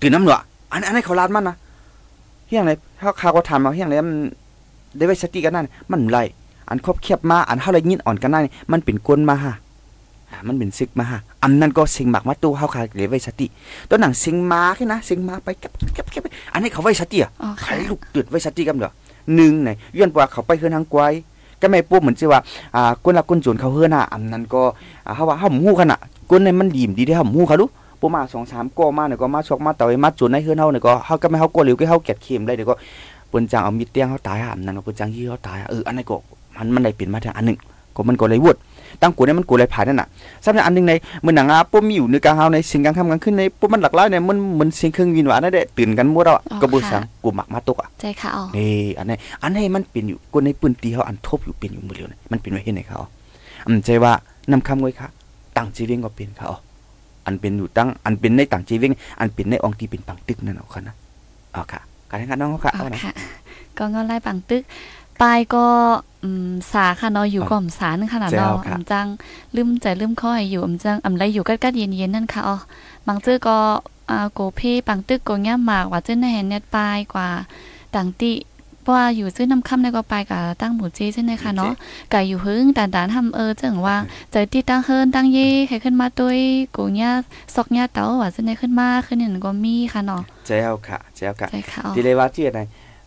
ตื่นน้ำเนาะอันอันนี้เขาลาดมันนะ เฮียงไรถ้าข่าวก็ทำมาเฮียงไรมันได้ไว้สติกันนั่นมันไรอันครบเคียบมาอันเท่าไรยินอ่อนกันนั่นมันเป็นกวนมาฮะอ่ามันเป็นซึกมาฮะอันนั้นก็สิงหมักมาตู้เฮาคาเลยไว้สติตัวหนังสิงมาแค่นะสิงมาไปเก็บเก็บเก็บอันนี้เขาไว้สติอะอ๋อใครค่ะลูกตืดไว้สติกันเด้อหนึ่งไหนย้อนว่าเขาไปเฮือนทางกวายก็ไม่ปุ๊บเหมือนสิว่าอ่าคนละคนจนเขาเฮือนน่ะอันนั้นก็อ่าเฮาว่าเฮาฮู้กันน่ะคนในมันดีมดีได้เฮาฮู้เขาดู ปุ๊มา2 3ก็มาเนี่ยก็มาชกมาต่อยมาจนในเฮือนเฮาเนี่ยก็เฮาก็ไม่เฮาก็เหลียวก็เฮาเก็ดเข็มได้เดี๋ยวก็เปิ้นจังเอามีดเตียงเฮาตายอะอันนั้นก็เปิ้นจังยี่เฮาตายอะเอออันนั้นก็มันมันได้เป็นมาทางอันหนึงก็มันก็เลยวุดตั้งกูเนี่ยมันกูเลยผ่านนั่นน่ะสำหรับอันหนึงในมันหนังอาปุ๊มอยู่ในกลางเฮาในสิ่งกลางค่ำกลางขึ้นในปุ๊มมันหลักหลายเนี่ยมันมันสิ่งเครื่องวินหวานนั่นแหละตื่นกันหมดอะกระบุสังกูหมักมาตกอะใจค่ะอ๋อนี่อันนี้อันนี้มันเป็นอยู่กูในปืนตีเขาอันทบอยู่เป็นอยู่มือเดียวเนี่ยมันเป็นไว้เห็นไหนเขาอันใจว่านำคำไว้ค่ะต่างจีเวงก็เป็นเขา อันเป็นอยู่ตั้งอันเป็นในต่างจีเวงอันเป็นในองค์ที่เป็นปังตึกนั่นเอาค่ะนะเอาค่ะ การทำงานน้องเขาค่ะอ๋อเอานะค่ะก็เงาไล่ปังตึกปลายก็อืมสาค่ะเนาะอยู่อ๋อก่อมสานึงค่ะเนาะแจ้วเนาะค่ะอำจังลืมใจลืมข้อยอยู่อำจังอำไรอยู่กัดกัดเย็นเย็นๆนั่นค่ะอ๋อบางเจ้อก็อ่าโกเพปังตึกโกแง่หมากว่าเจ้าในเห็นเน็ตปลายกว่าต่างติ เพราะว่าอยู่ซื้อน้ำค่ำในก็ไปกับตั้งหมูเจใช่ไหมคะเนาะกะอยู่หึงด่านด่านทำเออจังว่าใจที่ตั้งเฮินตั้งเย่ใครขึ้นมาด้วยกูเนี่ยซอกเนี่ยเต้าว่าจะได้ขึ้นมาขึ้นเนี่ยก็มีค่ะเนาะเจ้าค่ะเจ้าค่ะใจค่ะอ๋อทีเลยว่าเจียไหน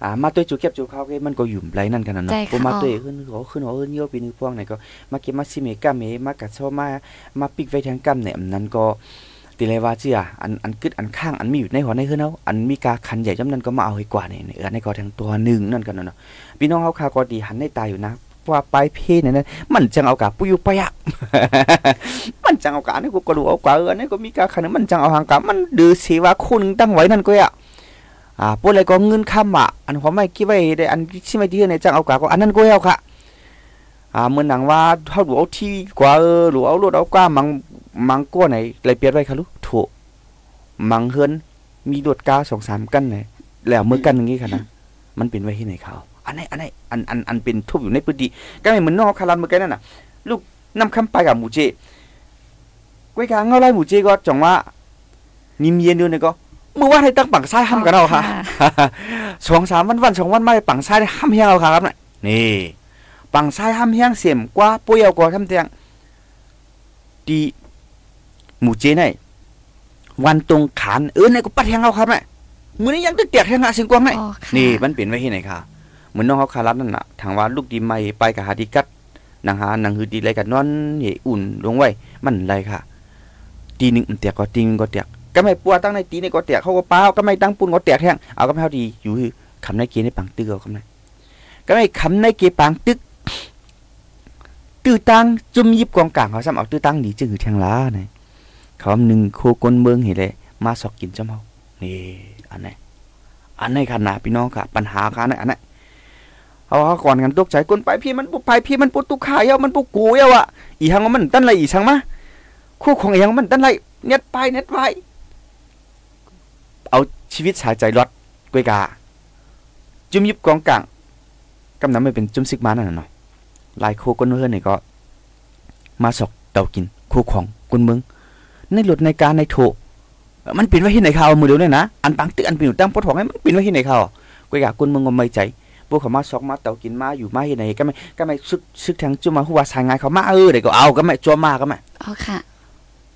อ่ามาตัวจูเก็บจูเขาเกมันก็อยู่ไรนั่นกันนะใจเนาะค่ะผมมาอ๋อตัวขึ้นหัวขึ้นหัวขึ้นเยอะปีนึงพวงไหนก็มาเก็บมาซิเมกาเมมากัดโซมามาปิกไว้ทางกำเนี่ยอันนั้นก็ ทีเลยว่าเจียอันอันกึดอันข้างอันมีอยู่ในหัวในเฮือนเอาอันมีกาคันใหญ่จำนั้นก็มาเอาให้กว่านี่เออในก็ทางตัวหนึ่งนั่นกันเนาะพี่น้องเขาคาก็ดีหันในตาอยู่นะว่าไปเพศเนี่นะมันจังเอากาปุยปะยะมันจังเอากานี่กูก็รู้เอากว่าเออนี่ก็มีกาคันมันจังเอาหางกามันดื้อสีว่าคู่หนึงตั้งไว้นั่นก็อะอ่าพวกอะไรก็เงินคำอะอันของไม่คิดไว้ได้อันที่ไม่ที่ในจังเอากาก็อันนั้นก็เอาค่ะ อ่าเหมือนหนังว่าเท่าหลวเอาที่กว่าเออหลวเอารถเอาก้ามังมังก้นไหนเลยเปลี่ยนไว้ค่ะลูกโถมังเฮิรนมีรถกาสองสามกันเลยแล้วมือกันอย่างงี้ค่ะนะมันเป็นไว้ที่ไหนเขาอันไหนอันไหนอันอันอันเป็นทุบอยู่ในพื้นที่ก็ไม่เหมือนนอกคารันเมื่อกี้นั่นน่ะ ลูกนำคำไปกับหมูเจกุ้ยกางเงาไล่หมูเจก็จังว่านิมเย็นเดือนนี่ก็เมื่อวานให้ตั้งปังซ้ายห้ามกันเอาค่ะสองสามวันวันสองวันมาปังซ้ายห้ามเฮียงเอาครับน่ะนี่ ปังซ้ายห้ามเฮียงเสียมกว่าปุยเอากว่าทำเตียงดีหมู่เจไหนวันตรงขานเออในก็ปัดเฮียงเอาครับน่ะมือนี้ยังตึกเตียกเฮียงอะสิงกวางไหนอ๋อค่ะนี่มันเป็นไว้ที่ไหนค่ะเหมือนน้องเขาคารับนั่นน่ะทางว่าลูกดีไม่ไปกับหาดีกัดนางหานางฮือดีอะไรกันนอนเหยอุ่นลงไว้มันไรค่ะตีหนึ่งมันเตียกก็ตีหนึงก็เตียกก็ไม่ปัวตั้งในตีในก็เตียกเขาก็เปล่าก็ไม่ตั้งปุ่นก็เตียกแห้งเอาก็ไม่เท่าดีอยู่คือคำในเกในปังตึกเอาคำในก็ไม่คำในเกปังตึก ตื้อตังจุ่มยิบกองกลางเขาซ้ำเอาตื้อตังดีจื้อแทงล้าเนี่ยเขาหนึ่งโคกลเมืองเห็นเลยมาสอกกินจำเฮานี่อันนี้อันนี้ขนาดพี่น้องค่ะ ปัญหาค่ะนะอันนี้เอาว่าก่อนกันตกใจคนไปพี่มันปุไปพี่มันปุตุขายเอามันปุกูเอาอะอีหังมันตั้นไรอีสังมาคู่ของอีหังมันตั้นไรเน็ตไปเน็ตไปเอาชีวิตสายใจรอดกวยกาจุ่มยิบกองกลางกำนั้นไม่เป็นจุ่มซิกมานั่นหน่ะเนาะลาย โคก้นเฮือนนี่ก็มาสอกเตากินคู่ของคนเมืองในรถในการในโถเอ่อมันเป็นไว้ที่ไหนเขาเอามือเดียวเนี่ยนะอันปังตึกอันเป็นอยู่ตั้งปอดของให้มันเป็นไว้ที่ไหนเขาก็อยากคุณมึงก็ไม่ใจพวกเขามาซอกมาเตากินมาอยู่มาเฮ็ดไหนก็ไม่ก็ไม่ซึกซึกทางจุมาหัวสายงานเขามาเออเดี๋ยวก็เอาก็ไม่จัวมาก็ไม่อ๋อค่ะ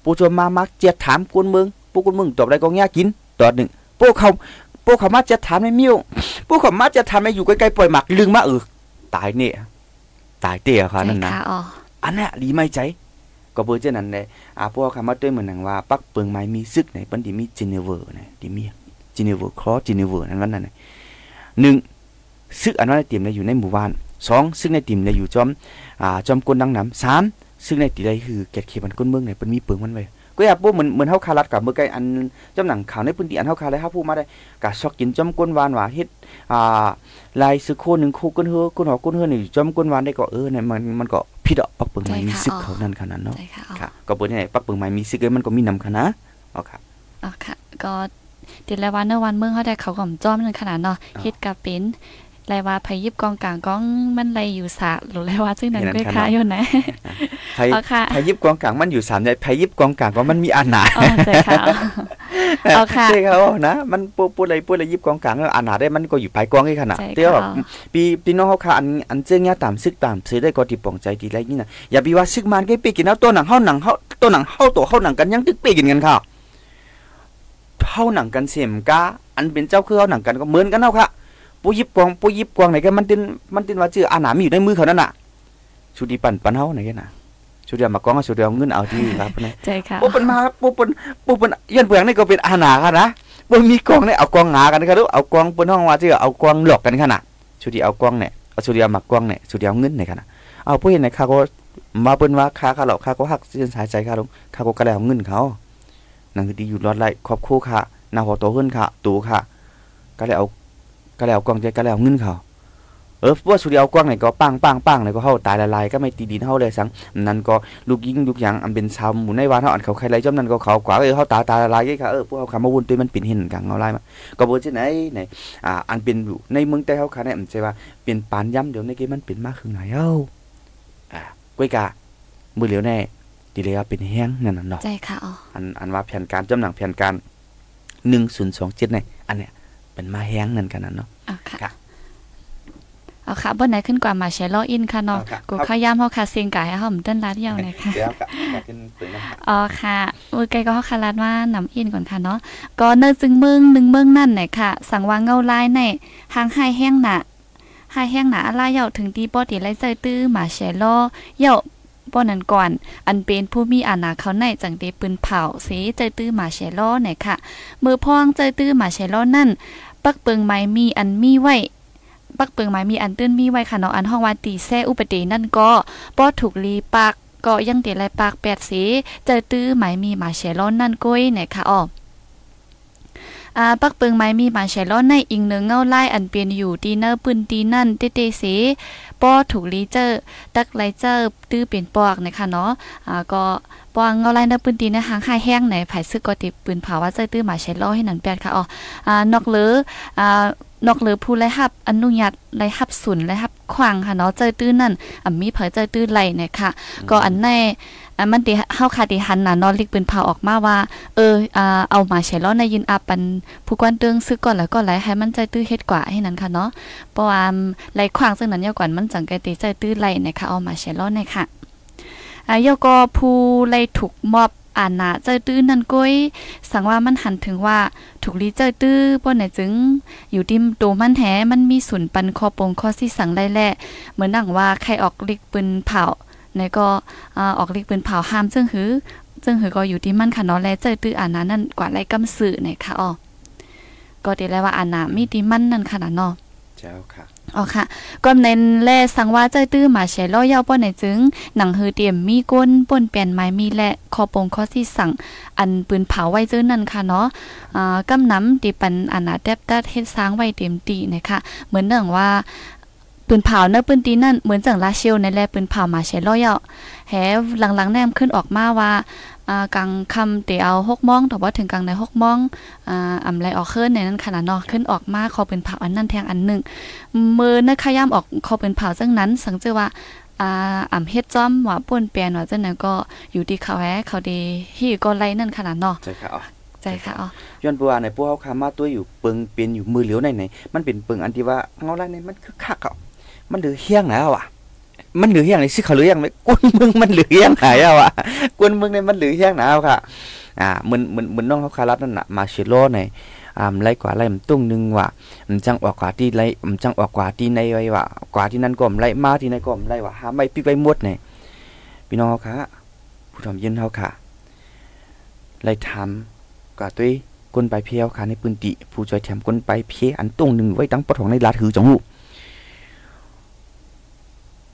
ปูจัวมามักเจียดถามกวนเมืองปูกวนเมืองตอบได้ก็แง่กินตอดหนึ่งพวกเขาพวกเขามาเจียดถามในมิ้วพวกเขามาเจียดถามในอยู่ใกล้ๆปล่อยหมักลึงมาเออตายเนี่ย ตายเตี้ยค่ะนั่นนะค่ะอ๋ออันเนี้ยดีไม่ใจก็เบอร์เจานั้นเลยอ่าพวกคำว่าด้วยเหมือนหนังว่า ปักเปิงไม้มีซึกไหนปันดีมีจินเนเวอร์นะดีมีจินเนเวอร์ครอจินเนเวอร์นั่นวันนั้นน่ะหนึ่งซึกอันนั้นในติ่มเนี่ยอยู่ในหมู่บ้านสองซึกในติ่มเนี่ยอยู่จอมอ่าจอมกลดังน้ำสามซึกในติใดคือเกตเขมันก้นเมืองเนี่ยเป็นมีเปิงมันไว้ ก็อยากพวกเหมือนเหมือนเฮาคารัดกับเมื่อไกอันจำหนังข่าวในพื้นที่อันเฮาคาเลยเฮาพูดมาได้กะซอกกินจอมก้นวานว่าเฮ็ดอ่าลายซึกโคหนึ่งโคก้นเฮือก้นหอก้นเฮือนี่จอมก้นวานได้ก็เออเนี่ยมันมันก็ผิดอะปักเปิงไม้มีซึกเขานั่นขนาดเนาะใช่ค่ะอ๋อค่ะก็เปิดให้ปักเปิงไม้มีซิกเอ้ยมันก็มีนำคณะอ๋อค่ะอ๋อค่ะก็เดี๋ยวแล้ววันเนอวันเมืองเขาได้เขาก็จ้อมนั่นขนาดเนาะอ๋อเฮ็ดกับเป็น ไรว่าไผยิบกองกลางกองมันไรอยู่สะหรือไรว่าซึ่งนั้นเห็นอันก็ขนาดค้าอยู่นะไผอ๋อค่ะไผยิบกองกลางมันอยู่สามใหญ่ไผยิบกองกลางก็มันมีอาหนาอ๋อใช่ค่ะอ๋อเอาค่ะใช่ครับนะมันปูปูอะไรปูอะไรยิบกองกลางแล้วอาหนาได้มันก็อยู่ภายกองให้ขนาดใช่ค่ะเตี้ยแบบปีปีน้องเขาค่ะอันอันเจ้าเนี้ยตามซึกตามซื้อได้ก็ติปองใจดีไรนี่นะอย่าบีว่าซึกมันก็ไปกินเอาตัวหนังเฮาหนังเฮาตัวหนังเฮาตัวเฮาหนังกันยังตึกไปกินกันค่ะเฮาหนังกันเสียมกาอันเป็นเจ้าคือเฮาหนังกันก็เหมือนกันเฮาค่ะ ปูยิบกวางปูยิบกวางไหนกันมันตินมันตินว่าชื่ออาหนามอยู่ในมือเขานั่นน่ะชุดีปั่นปั่นเฮาไหนกันน่ะชุดเดียวมากองเอาชุดเดียวเอาเงินเอาที่ครับนะใช่ค่ะปูเป็นมาปูเป็นปูเป็นยันเปลืองนี่ก็เป็นอาหนาค่ะนะปูมีกองเนี่ยเอากองหากันครับเอากองเป็นห้องว่าชื่อเอากองหลอกกันค่ะน่ะชุดเดียวเอากองเนี่ยเอาชุดเดียวมากองเนี่ยชุดเดียวเอาเงินเนี่ยค่ะน่ะเอาผู้เห็นไหนข้าก็มาเปิ้นว่าค่าข้าหลอกค่าก็หักเส้นสายใจค่าลงค่าก็กระแล้วเงินเขานั่นคือดีอยู่รอดไล่ครอบครัวค่ะหน้าหัวโตขึ้นค่ะตูค่ะ ก็เลยเอา ก็เลยเอากล้องใจก็เลยเอาเงินเขาเออว่าสุดเดียวเอากล้องไหนก็ปังปังปังเลยก็เฮาตายละลายก็ไม่ตีดินเฮาเลยสังนั่นก็ลูกยิงลูกหยังอันเป็นชาวหมู่ในวานเฮาอันเขาใครไรจอมนั้นก็เขากว่าเออเฮาตายตายละลายค่ะเออพวกเฮาคำมาวนตัวมันเป็นเห็นกังเอาไล่มาก็บ่ใช่ไหนไหนอ่าอันเป็นอยู่ในเมืองแต่เฮาค่ะเนี่ยมันใช่ว่าเป็นปานย่ำเดี๋ยวในเกมมันเป็นมากขึ้นไหนเอ้าอ่าก้อยกามือเหลียวแน่ดีเลยว่าเป็นแห้งนั่นน่ะเนาะใช่ค่ะอ๋ออันอันว่าแผนการจำหนังแผนการ1027เนี่ยอันเนี้ย เป็นมาแห้งนั่นกันนั่นเนาะเอาค่ะค่ะเอาค่ะบนไหนขึ้นกว่ามาแชร์ลออินค่ะเนาะเอาค่ะกูข้าวยามเฮาค่ะเสียงกายให้เฮามันเต้นลาดยาวหน่อยค่ะเดี๋ยวกับอยากกินปืนน้ำอ๋อค่ะมือไกลก็คาราดว่านำอินก่อนค่ะเนาะก็เนินจึงเมืองหนึ่งเมืองนั่นไหนค่ะ สั่งวางเงาลายในหางไห้แห้งหนาไห้แห้งหนาอะไรเหย่าถึงตีปอตีไรใจตื้อหมาแชลอเหย่า ป้อนั้นก่อน อันเป็นผู้มีอาณาเขาในจังเดปืนเผาเสใจตื้อหมาเชลอไหนค่ะ มือพองใจตื้อหมาเชลอนั่น ปักเปิงไม้มีอันมีไว้ปักเปิงไม้มีอันตื้นมีไว้ค่ะเนาะอันห้องว่าตีแซ่อุปเดนั่นก็ป้อถูกลีปากก็ยังเตไรปากแปดสีเจอตื้อหมายมีหมาเชลอนนั่นก้อยไหนคะอ๋อ อ่าปักเปิงไม้มีหมาเชลอนในอิงเนื้อเงาไล่อันเปลี่ยนอยู่ดีเนอร์ปืนตีนั่นเตเตเสป้อถูกลีเจอร์ตักไลเจอร์ตื้อเปลี่ยนปอกนะคะเนาะอ่าก็ปองเงาไล่เนอร์ปืนตีในหางหายแห้งไหนไผซึกก็ติปืนเผาว่าเจอตื้อหมาเชลอให้นั่นแปดค่ะอ๋ออ่านอกเหลืออ่านอกเหลือผู้ไล่ฮับอนุญาตไล่ฮับศูนย์ไล่ฮับ ขวางค่ะเนาะเจอตื้อนั่นอ่ามีเผยเจอตื้อไหลนะคะก็อันในอันมันติเฮาคาติหันน่ะนอนลิกปืนเผาออกมาว่า เออเอามาใช้ล้อในยินอาปันผู้กวนเตืองซื้อก่อนแล้วก็ไหลให้มันใจตื้อเฮ็ดกว่าให้นั้นค่ะเนาะเพราะว่าไหลขวางซึ่งนั้นยาวก่อนมันจังไกติใจตื้อไหลนะคะเอามาใช้ล้อในค่ะอ่ายก็ผู้ไหลถูกมอบ อ่าณาใจตื้อนั่นก้อยสังว่ามันหันถึงว่าถูกลีใจตื้อป้นไหนจึง อยู่ดิมโตมันแหมันมีศูนย์ปันคอปงข้อที่สังได้แหละเหมือนนังว่าใครออกลิกปืนเผาในก็ออกเรียกปืนเผาห้ามซึ่งหือซึ่งหือก็อยู่ที่มันค่ะเนาะและเจอตื้ออ่านนั้นนั่นกว่าไรกำสื่อไหนค่ะอ๋อก็ได้แล้วว่าอ่านนามีที่มันนั่นค่ะนะเนาะเจ้าค่ะ อ๋อค่ะก็เน้นแลสังว่าเจอตื้อหมาเฉล้อยาวป้อนไหนจึง หนังหือเตรียมมีก้นป่นเปลี่ยนไม้มีและคอปงข้อที่สั่ง อันปืนเผาไว้เจอนั่นค่ะเนาะอ่ากำน้ำตีปันอนาแดบตัดเฮ็ดสร้างไว้เต็มตีนะคะเหมือนเนื่องว่า ปืนเผาเนอะปืนตีนั่นเหมือนจังลาเชลในแลปืนเผามาเชลลอยอะแฮหลังๆแนมขึ้นออกมาว่าอ่ากลางคำเตเอาหกมองแต่ว่าถึงกลางในหกมองอ่าอำไรออกขึ้นในนั้นขนาดเนาะขึ้นออกมาขอปืนเผาอันนั้นแทงอันหนึ่งมือนะขย่ำออกขอปืนเผาจังนั้น สังเจอว่าอ่าอ่ำเฮ็ดจ้อมว่าป่นเปลี่ยนว่าจังนั้นก็อยู่ที่เขาแฮเขาดีฮีก็ไล่นั่นขนาดเนาะเจ้าค่ะอ๋อจใจค่ะอ๋อย้อนปัวในพวกเขาคามาตัวอยู่เปิงเป็นอยู่มือเหลียวในไหนมันเป็นเปิงอันที่ว่าเงาไรในมันคือคักเอา มันเหลือเฮี้ยงแล้วอะ มันเหลือเฮี้ยงในสิเขาเหลือเฮี้ยงไหมกวนมึงมันเหลือเฮี้ยงไหายอะกวนมึงในมันเหลือเฮี้ยงหนาวค่ะ อ่าเหมือนเหมือนเหมือนน้องเขาคารับนั่นน่ะมาเชโลในอ่าไล่กว่าไล่มันตุ้งนึงว่ามันจังออกกว่าที่ไล่มันจังออกกว่าที่ในไว้ว่ากว่าที่นั่นก็มไล่มาที่ในก็มไล่ว่าหาไม่ปิกไปหมดในพี่น้องเขาค่ะผู้ทำยินเขาค่ะไล่ทำกว่าตัวก้นไปเพียวค่ะในปืนติผู้จอยแถมก้นไปเพียอันตุ้งหนึ่งไว้ตั้งปะทองในลาถือจังหู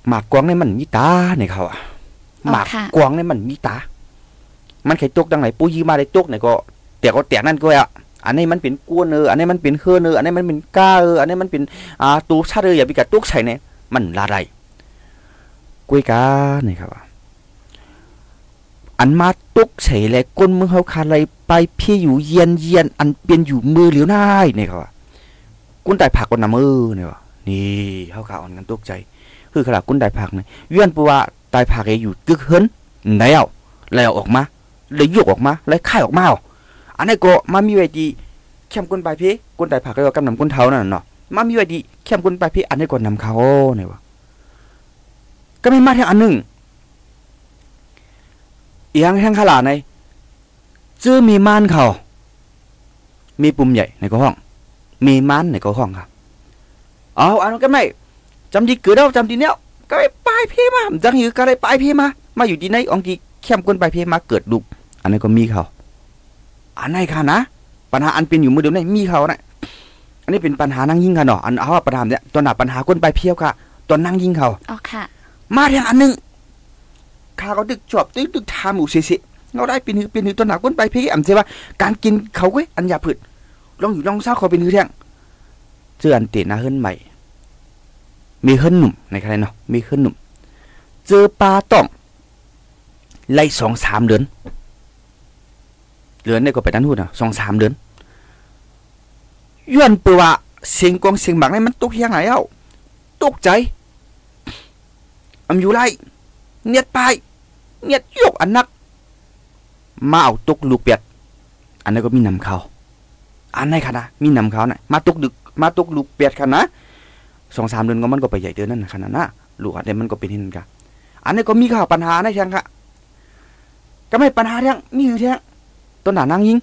หมากกวางในมันมีตาในเขาอะหมากกวางในมันมีตา มันไข่ตกดังไหนปูยีมาได้ตกไหนก็แต่ก็แตกนั่นก็อะอันนี้มันเป็นกวนเอออันนี้มันเป็นเฮือนเอออันนี้มันเป็นก้าเอออันนี้มันเป็นอ่าตูชาเอออย่าไปกัดตุกใส่เนี่ยมันละไรกวยกาเนี่ยครับอันมาตุกใส่แลก้นมือเขาคาไรไปพี่อยู่เย็นเย็นอันเป็นอยู่มือเหลียวหน้าเนี่ยครับกุ้นไตผักกันนำมือเนี่ยนี่เขาขาอ่อนกันตกใจ คือขนากุ้นไตผักเนี่ยเยื่อนปัวไตผักเออยู่กึกเฮินแล้วแล้วออกมาเลยยกออกมาเลยค่ายออกมาอันนี้ก็มามีไว้ดีเข้มก้นปพี่ก้นไตผักก็กำนำก้นเท้านั่นเนาะมามีไว้ดีเข้มก้นปพี่อันนี้ก็นำเขาเนี่ยวะก็ไม่มาทางอันหนึ่งเอียงแห้งขลาในจื้อมีม่านเขามีปุ่มใหญ่ในก็ห้อง มีม่านในก็ห้องครับเอาอันนั้นก็ไม่ จำดีเกิดเอาจำดีเนี้ยก็ไปปลายพี่มาจังอยู่ก็เลยปลายพี่มา มาอยู่ที่ไหนองกีเข้มก้นปลายพี่มาเกิดลูกอันนี้ก็มีเขาอันไหนค่ะนะ ปัญหาอันเป็นอยู่มือเดียวนี่มีเขานะอันนี้เป็นปัญหานั่งยิงค่ะเนาะอันเอาปัญหาเนี่ยตัวหนาปัญหาคนไปเพี้ยวค่ะตัวนั่งยิงเขาอ๋อค่ะ มาเรียงอันหนึงข้าเขาดึกจอบตึกดึกทาหมูเสิเราได้เป็นหือเป็นหือตัวหนาคนไปเพี้ยอำเจว่าการกินเขาเว้ยอันยาผืดลองอยู่ลองเศร้าเขาเป็นหือเที่ยงเจออันเตะนาเฮิรนใหม่ มีเฮิรนหนุ่มในใครเนาะมีเฮิรนหนุ่ม เจอปลาต้องไล่สองสามเดือนเดือนนี่ก็ไปด้านหุ่นอะสองสามเดือนย้อนปัวเสียงกองเสียงหมักนี่มันตกเฮียงไหนเอ้าตกใจอำอยู่ไรเนียดไปเนียดยกอันนัก มาเอาตกลูกเป็ดอันนั้นก็มีนำเขาอันไหนคะนะมีนำเขาน่ะมาตกดึก มาตกลูกเป็ดค่ะนะ สองสามเดือนก็มันก็ไปใหญ่เดือนนั่นนะขนาดนะลูกอันนี้มันก็เป็นเห็นกันอันนี้ก็มีข่าวปัญหาในเทียงค่ะก็ไม่ปัญหาเทียงมีอยู่เทียงต้นหนานั่งยิง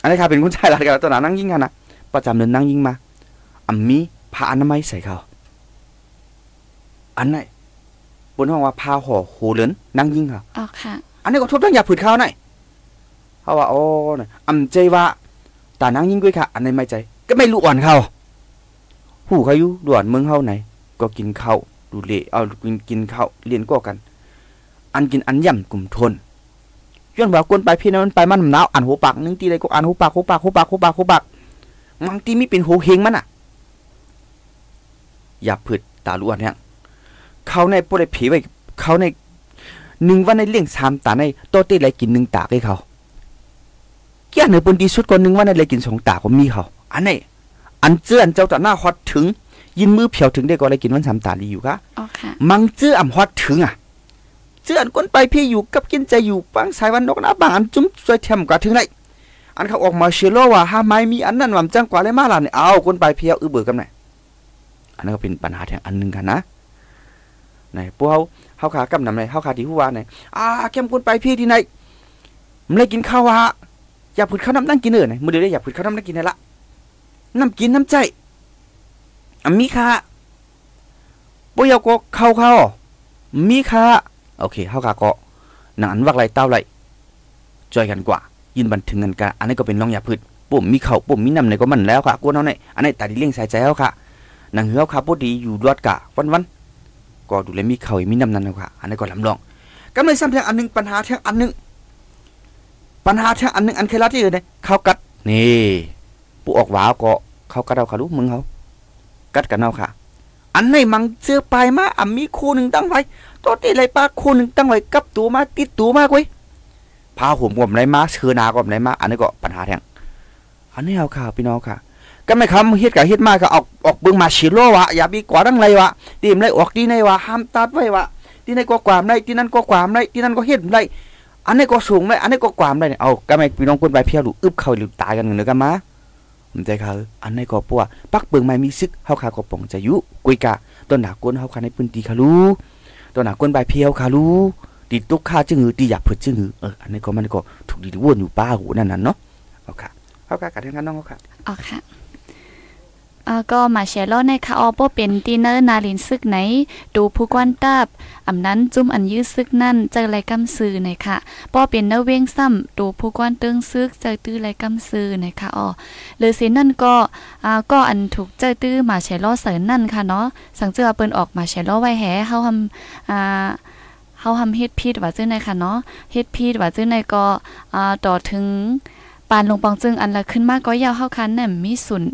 อันนี้ค่ะเป็นคนชายหลักกันต้นหนานั่งยิงกันนะประจำเดินนั่งยิงมาอัมมีผ้าอนามัยใส่เขาอันไหนบนห้องว่าผ้าห่อโหเหลือนนั่งยิงเขาอ๋อค่ะ อันนี้ก็ทุบต้องอย่าผืดเขาหน่อยเขาว่าโอ้น่ะอำใจว่าตานั่งยิงด้วยค่ะ อันนี้ไม่ใจ ก็ไม่รู้อ่อนเขา ผู้เขาอยู่ด่วนเมืองเฮาไหน ก็กินข้าวดูเละเอากินกินข้าวเรียนก็กัน อันกินอันย่ำกลุ่มทนย้อนว่ากวนไปพี่นั้นมันไปมันหนาวอันหูปากนึงตีเลยก็อันหูปากหูปากหูปากหูปากหูปากบางทีไมีเป็นหูเฮงมันอะ อย่าพืดตาล้วนเนี่ยเขาในปได้ผีไว้เขาในหนึ่งวันในเลี้ยงสามตาในโตเต้ไรกินหนึ่งตาให้เขาเกี่ยเนือบนดีสุดคนหนึ่งวันในไรกินสองตาก็มีเขาอันนี้ อันเจื้อนเจ้าตาหน้าฮอดถึง ยินมือเผียวถึงได้ก็ไรกินวันสามตาลีอยู่ค่ะอ๋อค่ะ มังเจื้ออ่ำฮอดถึงอะ เจืออันก้นไปพี่อยู่กับกินใจอยู่ปังสายวันนกนะบางอันจุ้มช่วยเทมกว่าถึงไหนอันเขาออกมาเชื่อโลว่าห้าไม้มีอันนั้นหวำจังกว่าเลยมาล่ะเนี่ยเอาก้นไปเพียวอือเบื่อกันไหนอันนั้นก็เป็นปัญหาแทงอันหนึ่งกันนะไหนพวกเขาเขาขากำนำไหนเขาขาที่หัวไหนอ่าเข้มก้นไปพี่ที่ไหนมันเลยกินข้าววะอย่าผุดข้าวน้ำนั่งกินเออไหนมือเดียวได้อย่าผุดข้าวน้ำนั่งกินไหนละ น้ำกินน้ำใจอมีค่ะปุยเอาก็เข้าเข้ามีค่ะโอเคเฮากาก็หนังอันวักไรเต้าไรจอยกันกว่า ยินบันทึงกันกะอันนี้ก็เป็นรองยาพืชปุ่มมีเขาปุ่มมีน้ำในก็มันแล้วค่ะกวนเอาในอันนี้ตาดีเลี้ยงสายใจเอาค่ะหนังเหือค่ะพอดีอยู่รอดกะวันวันๆก็ดูแลมีเขามีน้ำนั่นแล้วค่ะ อันนี้ก็ลำลองก็เลยซ้ำแทงอันหนึงปัญหาแทงอันหนึงปัญหาแทงอันหนึงอันเคยรัดที่อื่นเนี่ยเขากัดนี่ ปูออกหวาวก็เขากัดเอาค่ะลูกมึงเขากัดกันเอาค่ะ อันไหนมังเจอไปมาอะมีคู่หนึ่งตั้งไว้ตัวตีไรปลาคู่หนึ่งตั้งไว้กับตัวมาติดตัวมากเว้ยพาผมผมไรมาเชือนาก็ไรมาอันนี้ก็ปัญหาแทงอันนี้เอาค่ะพี่น้องค่ะก็ไม่คำเฮ็ดกับเฮ็ดมาก็ออกออกเบิ่งมาชิโลวะอย่าบีกว่าดังไรวะตีมไรออกที่ไหนวะห้ามตัดไว้วะที่ไหนก็ความไรที่นั่นก็ความไรที่นั่นก็เฮ็ดไรอันนี้ก็สูงไหมอันนี้ก็ความได้เนี่ยเอาก็ไม่พี่น้องคนไปเพียวดูอึบเขาหรือตายกันเนื้อกันมา มันใจเขาอันนี้ก็ปัวปักเปิงไม่มีซึกเฮาขาก็ป่องจะยุกุยกะต้นหนากวนเฮาขาในพื้นที่คารูต้นหนากวนใบเพียวคารูตีตุกข้าจึงหือตีหยับเพิ่จึงหือเอออันนี้ก็มันก็ถูกดีวนอยู่ป้าหูนั่นน่ะเนาะเอาค่ะเฮาขากัดทางกันน้องเฮาค่ะอ๋อค่ะ ก็มาแชร์ล้อในค่ะออโปเป็นตีเนอร์นาลินซึกไหน ดูผู้กวนตับอำนั้นจุ่มอันยื้อซึกนั่นเจอไรกำซื้อในค่ะป้อเป็นเนเว้งซ้ำดูผู้กวนติงซึกเจอตื้อไรกำซื้อในค่ะอ๋อหรือสินั่นก็อ่าก็อันถูกเจอตื้อมาแชร์ล้อเสรินนั่นค่ะเนาะสังเจอเปิ้นออกมาแชร์ล้อไว้แหเฮาทำอ่าเฮาทำเฮ็ดพิษว่าซื่อในค่ะเนาะเฮ็ดพิษว่าซื่อในก็อ่าต่อถึงปานลงปองจึงอันละขึ้นมากก็ยาวเฮาคันน่ะมีสุน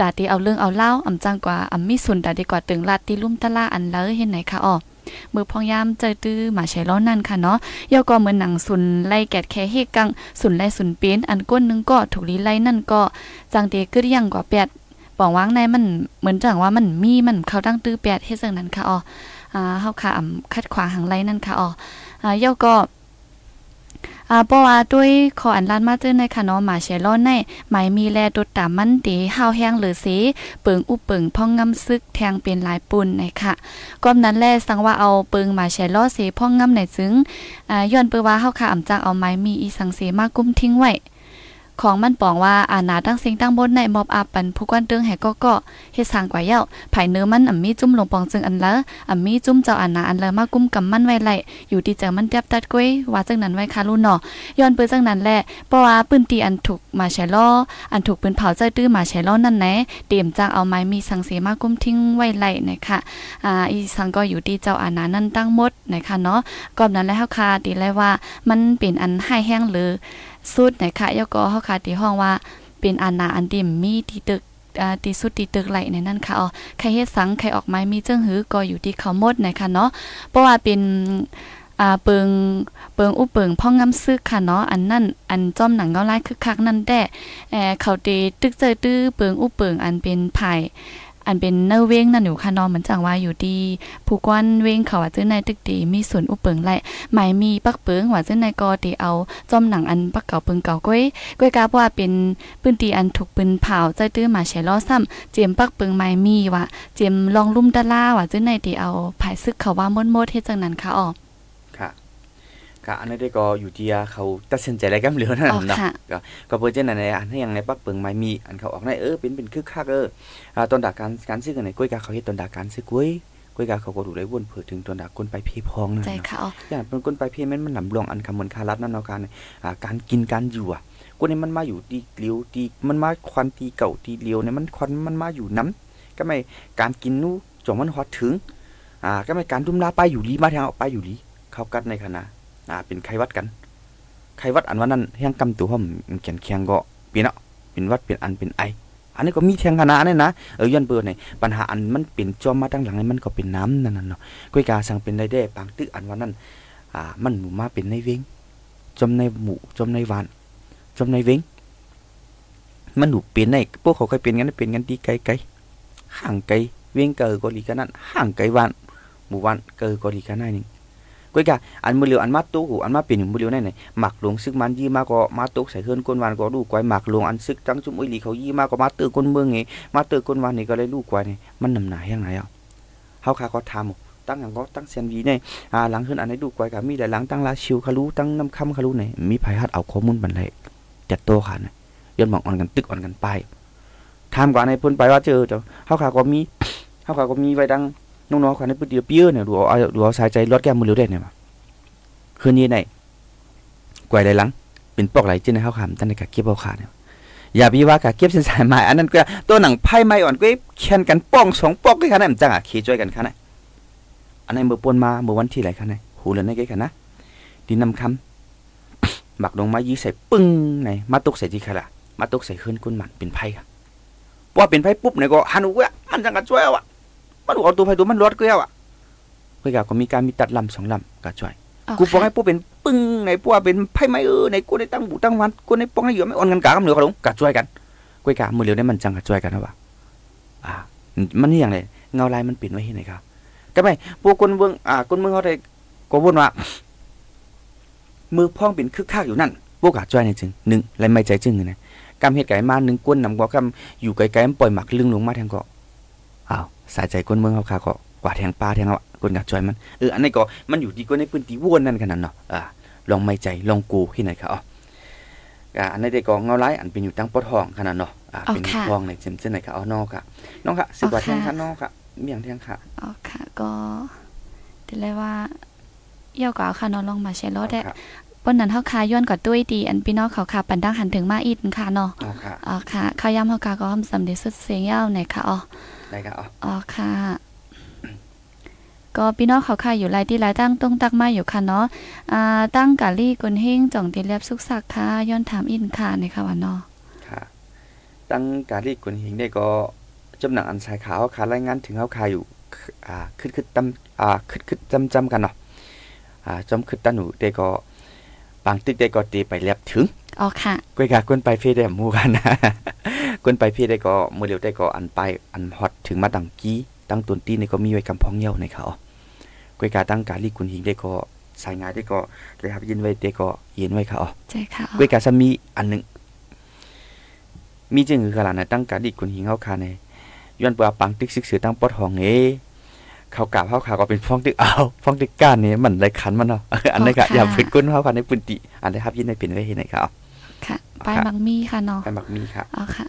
ตาตีเอาเรื่องเอาเล่าอำจังกว่าอำมีสุนตาดีกว่าตึงลาดตีลุ่มตะล่าอันเลยเห็นไหนคะอ๋อมือพองยามเจอตื้อหมาใช้ล้อนั่นค่ะเนาะย่อก็เหมือนหนังสุนไล่แกดแค่เฮกังสุนไล่สุนเปี้นอันก้นนึงก็ถูกลีไล่นั่นก็จังเตกึดยังกว่าแปดปองวางในมันเหมือนจังว่ามันมีมันเข้าตั้งตื้อแปดเฮ็ดจังนั้นค่ะอ๋ออ่าเฮาค่ะอำคัดขวางหังไล่นั่นค่ะอ๋ออ่าย่อก็ อ่าเพราะว่าด้วยขออันลานมาเจอในค่ะเนาะหมาเชลอนในหมายมีแลตดตามมันตีห้าวแห้งหรือสีเปิงอุเปิงพ่องงำซึกแทงเป็นหลายปุ่นนะคะก้มนั้นแลสังว่าเอาเปิงหมาเชลอเสพ่องงำในซึ้งอ่าย้อนเปว่าเฮาค่ะอำจากเอาไม้มีอีสังเสมากุ้มทิ้งไว้ ของมันปองว่าอาณาตั้งเสียงตั้งบนในมอบอาปันผู้กวนเตืองแหก็ก็เฮ็ดสร้างกว่าเย้าภายเนื้อมันอ่ำมีจุ่มลงปองจึงอันละอ่ำมีจุ่มเจ้าอาณาอันละมากุ้มกำมันไว้ไหลอยู่ดีเจอมันเตียบตัดกล้วยว่าจังนั้นไว้ค่ะลูกเนาะย้อนเปิ้จังนั้นแหละเพราะว่าปืนตีอันถูกมาแชล้ออันถูกปืนเผาใจตื้อมาแชล้อนั่นแหละเตรียมจากเอาไม้มีสังเสมากุ้มทิ้งไว้ไหลนะคะอ่าอีสังก็อยู่ดีเจ้าอาณานั้นตั้งมดนะคะเนาะก่อนนั้นแล้วค่ะตีเลว่ามันเป็นอันให้แห้งหรือ สุดนะคะยก็เฮาค่ะที่ห้องว่าเป็นอาณาอันดิมมีที่ตึกอ่าที่สุดที่ตึกไหลในนั้นค่ะอ๋อใครเฮ็ดสังใครออกไม้มีเจ้งหือก็อยู่ที่เขาหมดนะคะเนาะเพราะว่าเป็นอ่าเปิงเปิงอุเปิงพ่องงำซึกค่ะเนาะอันนั้นอันจ้อมหนังเงาลายคึกคักนั่นแด้เอ่อเขาตีตึกเจอตื้อเปิงอุเปิงอันเป็นไผ่ อันเป็นเนอเว้งนั่นอยู่ค่ะนาะเหมือนจังว่าอยู่ดีผู้กวนเว้งเขาว่าจื้อในตึกตีมีส่วนอุเปิงไหลหมายมีปักเปิงว่าเจ้าในกอตีเอาจอมหนังอันปักเก่าเปิงเก่าก้อยก้อยกาบว่าเป็นปืนตีอันถูกปืนเผาใจตื้อมาแฉล้อซ้ำเจียมปักเปิงหมายมีว่าเจียมลองลุ่มดาล่าว่าเจ้าในตีเอาภายซึกเขาว่ามดมดเฮ็ดจังนั้นค่ะอ๋อ ค่ะอันนี้ได้ก็อยู่ที่เขาตัดสินใจอะไรกันเหลือนั่นอ๋อเนาะค่ะก็ก็เปิ้นเจ้านั่นแหละอันให้ยังในปักเปิงไม้มีอันเขาออกในเออเป็นเป็นคึกคักเอออ่าตอนดาการการซื้อกันในกล้วยกาเขาเฮ็ดตอนดาการซื้อกล้วยกล้วยกาเขาก็ดูได้วนเผื่อถึงตอนดาคนไปเพพองนั่นใจเนาะค่ะอ๋ออย่างเป็นคนไปเพมันมันหนำรองอันคำเหมือนคารัดนั่นเนาะการอ่าการกินการอยู่อะคนนี้มันมาอยู่ตีเลียวตีมันมาควันตีเก่าตีเลียวเนี่ยมันควันมันมาอยู่น้ำก็ไม่การกินนู้จงมันฮอดถึงอ่าก็ไม่การดุมลาไปอยู่ลีมาทางออกไปอยู่ลีเข้ากัดในคณะ อ่าเป็นไขวัดกัน ไขวัดอันว่านั้นแห่งกำตัวผมเขียนเคียงก็เปลี่ยนเนาะเป็นวัดเป็นอันเป็นไอ อันนี้ก็มีเทียงคณะเนี่ยนะเออย้อนเปิดในปัญหาอันมันเป็นจอมมาตั้งหลังนี่มันก็เป็นน้ำนั่นน่ะเนาะก้อยกาสั่งเป็นได้ได้ปางตึกอันว่านั้นอ่ามันหมู่มาเป็นในเวงจมในหมู่จมในวานจมในเวงมันหนูเป็นในพวกเขาเคยเป็นกันเป็นกันดีไกลไกลห่างไกลเวงเกิดก็ลีกันนั้นห่างไกลวานหมู่วานเกิดก็ลีกันนั่นนึง ก้อยกาอันมือเหลียวอันมาตุกอันมาเป็นมือเหลียวนั่นไหนหมักหลวงซึกมันยี่มาก็มาตุกใส่เฮือนก้นวานก็ดูก้อยหมักหลวงอันซึกจังจุ่มอุ้ยลีเขายี่มาก็มาเตือก้นเมืองไงมาเตอร์ก้นวันนี่ก็เลยลูกกว่านี่มันนำหนาอย่างไรอะเฮาคาก็ทำตั้งอย่างก็ตั้งเซียนวีเนี่ยอ่าหลังขึ้นอันไหนลูกว่ากับมีหลายหลังตั้งลาชิวคารู้ตั้งน้ำค่ำคารู้เนี่ยมีไผฮัดเอาข้อมูลบันเลยจัดโตค่ะนะย้อนมองอ่อนกันตึกอ่อนกันไปทำกว่าในพิ่นไปว่าเจอเจ้าเฮาคาก็มีเฮาคาก็มีไว้ดัง น้องๆค่ะในปืนเดียวเปี้ยเนี่ยดูเอาดูเอาสายใจรถแก้มมือเร็วได้เนี่ยมาคืนนี้ไหนกว่าหลหลังเป็นปอกไหลจิ้นในเฮาคำตั้งในกะเก็บเอาขาเนี่ยอย่าพี่ว่ากะเก็บเส้นสายไม้อันนั้นก็ตัวหนังไพ่ไม้อ่อนก็แข่นกันป้องสองปอกด้วยกันนะมันจังอะขี่ช่วยกันค่ะนะอันนี้นเมื่อปนมาเมื่อวันที่ไหนคะนะหูเลยนะแกกันนะดินนำคำหมักลงมายีใส่ปึ้งไหนมาตุกใส่ที่ค่ะละมาตุกใส่ขึ้นก้นหมันเป็นไพ่ค่ะพอเป็นไพ่ปุ๊บเนี่ยก็หันอุ้ยมันจังกะช่วยเอาอะ มันเอาตัวไพ่ตัวมันรอดก็เอาอะเพื่อก็มีการมีตัดลำสองลำกะช่วยอ๋อกูบอกค่ะให้ปูเป็นปึ้งในปูเป็นไพ่ไม้เออในกูได้ตั้งบูตั้งวันกูในป้องในเหยื่อไม่อ่อนกันกากับเหนือเขาลงกัดช่วยกันกวยกามือเหลียวได้มันจังกัดช่วยกันนะวะอ่า มันนี่อย่างไรเงาลายมันเปลี่ยนไว้ที่ไหนครับก็ไม่พวกคนเมืองอ่าคนเมืองเขาได้ก็บ่นว่ามือพ่องเป็นคึกคักอยู่นั่นโบกาจ้อยในจึงหนึ่งและไม่ใจจึงนะกำเหตุไก่มาหนึ่งก้นนำกว่ากำอยู่ไกลๆปล่อยหมักลึงลงมาแทงก็อ้าว สายใจก้นเมืองเขาคาก็กว่าแทงปลาแทงเอาก้นกาจ้อยมันเอออันนี้ก็มันอยู่ที่ก้นในพื้นที่วนนั่นขนาดเนาะอ่าลองไม่ใจลองกูที่ไหนครับอ๋ออันนี้ได้ก็เงาไล่อันเป็นอยู่ตั้งปอทองขนาดเนาะอ่าเป็นทองในเจมเจนไหนครับอ๋อนอกค่ะน้องค่ะสิบกว่าแทงค่ะนอกค่ะเมียงแทงค่ะอ๋อค่ะก็ดีเลยว่าเยี่ยวก็เอาค่ะนอนลงมาเชลโลได้ปนนั้นเฮาคาย้อนกว่าตุ้ยดีอันพี่น้องเขาคาปันดังหันถึงมาอีกค่ะเนาะอ๋อค่ะอ๋อค่ะข้าวยำเฮาคาก็ทำสำเร็จสุดเสียงยาวไหนค่ะอ๋อ ได้ค่ะอ๋ออ๋อค่ะก็พี่น้องเขาค่ะอยู่หลายที่หลายตั้งต้องตักมาอยู่ค่ะเนาะอ่าตั้งกะลี่กนเฮงจ่องตีแลบสุกสักค่ะย้อนถามอินค่ะในค่ะว่าเนาะค่ะ ตั้งกะลี่กนเฮงได้ก็จำหนังอันสายขาวค่ะรายงานถึงเฮาคาอยู่อ่าคึดคึดตำอ่าคึดคึดจำจำกันเนาะอ่าจอมคึดตาหนูได้ก็บางตึกได้ก็ตีไปเลียบถึงอ๋อค่ะก้อยกาก้นไปเพ่ได้หมู่กันนะ ก้นไปเพ่ได้ก็มือเร็วได้ก็อันไปอันฮอตถึงมาดังกี้ตั้งตุนตีนี่ก็มีไว้กำพองเหี่ยวในเขาก้อยกาตั้งกาลีกุนหิงได้ก็สายงานได้ก็เลยครับยินไว้ได้ก็เย็นไว้ค่ะอ๋อใช่ค่ะก้อยกาซะมีอันนึงมีจึงคือขนาดนั้นตั้งกาลีกุนหิงเฮาคาในย้อนเปปังตึกซึกสือตั้งปอดห้องเอเขากาบเขาขาก็เป็นฟ้องตึกเอาฟ้องตึกก้านนี่มันไรขันมันเนาะอันนี้ก็อย่าฝึกก้นเขาคันในปืนติอันนี้ครับยินในเป็นไว้เห็นไหนครับ ค่ะปลายมักมีค่ะเนาะปลายมักมีค่ะอ๋อค่ะ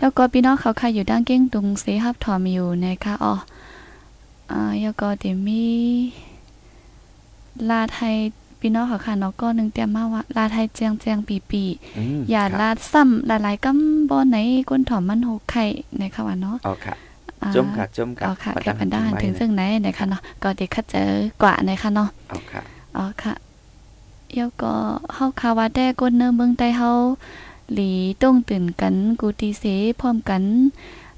แล้วก็พี่น้องเขาค่ะอยู่ด้านเก้งตุงเสฮับถอมอยู่นะคะอ๋ออ่าแล้วก็เดี๋ยวมีลาไทยพี่น้องเขาค่ะเนาะก็นึงเตรียมมาว่าลาไทยเจียงเจียงปีปีอย่าลาดซ้ำหลายๆกำบ่ไหนก้นถอมมันหกไข่ในค่ะว่าเนาะอ๋อค่ะจมค่ะจมค่ะอ๋อค่ะแค่ปันด้านถึงซึ่งไหนนะคะเนาะก็เด็กคัดเจอกว่านะคะเนาะอ๋อค่ะอ๋อค่ะ เยวก็เฮาคาว่าแต่ก้นเนื้อเมืองใต้เฮาหลีต้องตื่นกันกูตีเสพร้อมกัน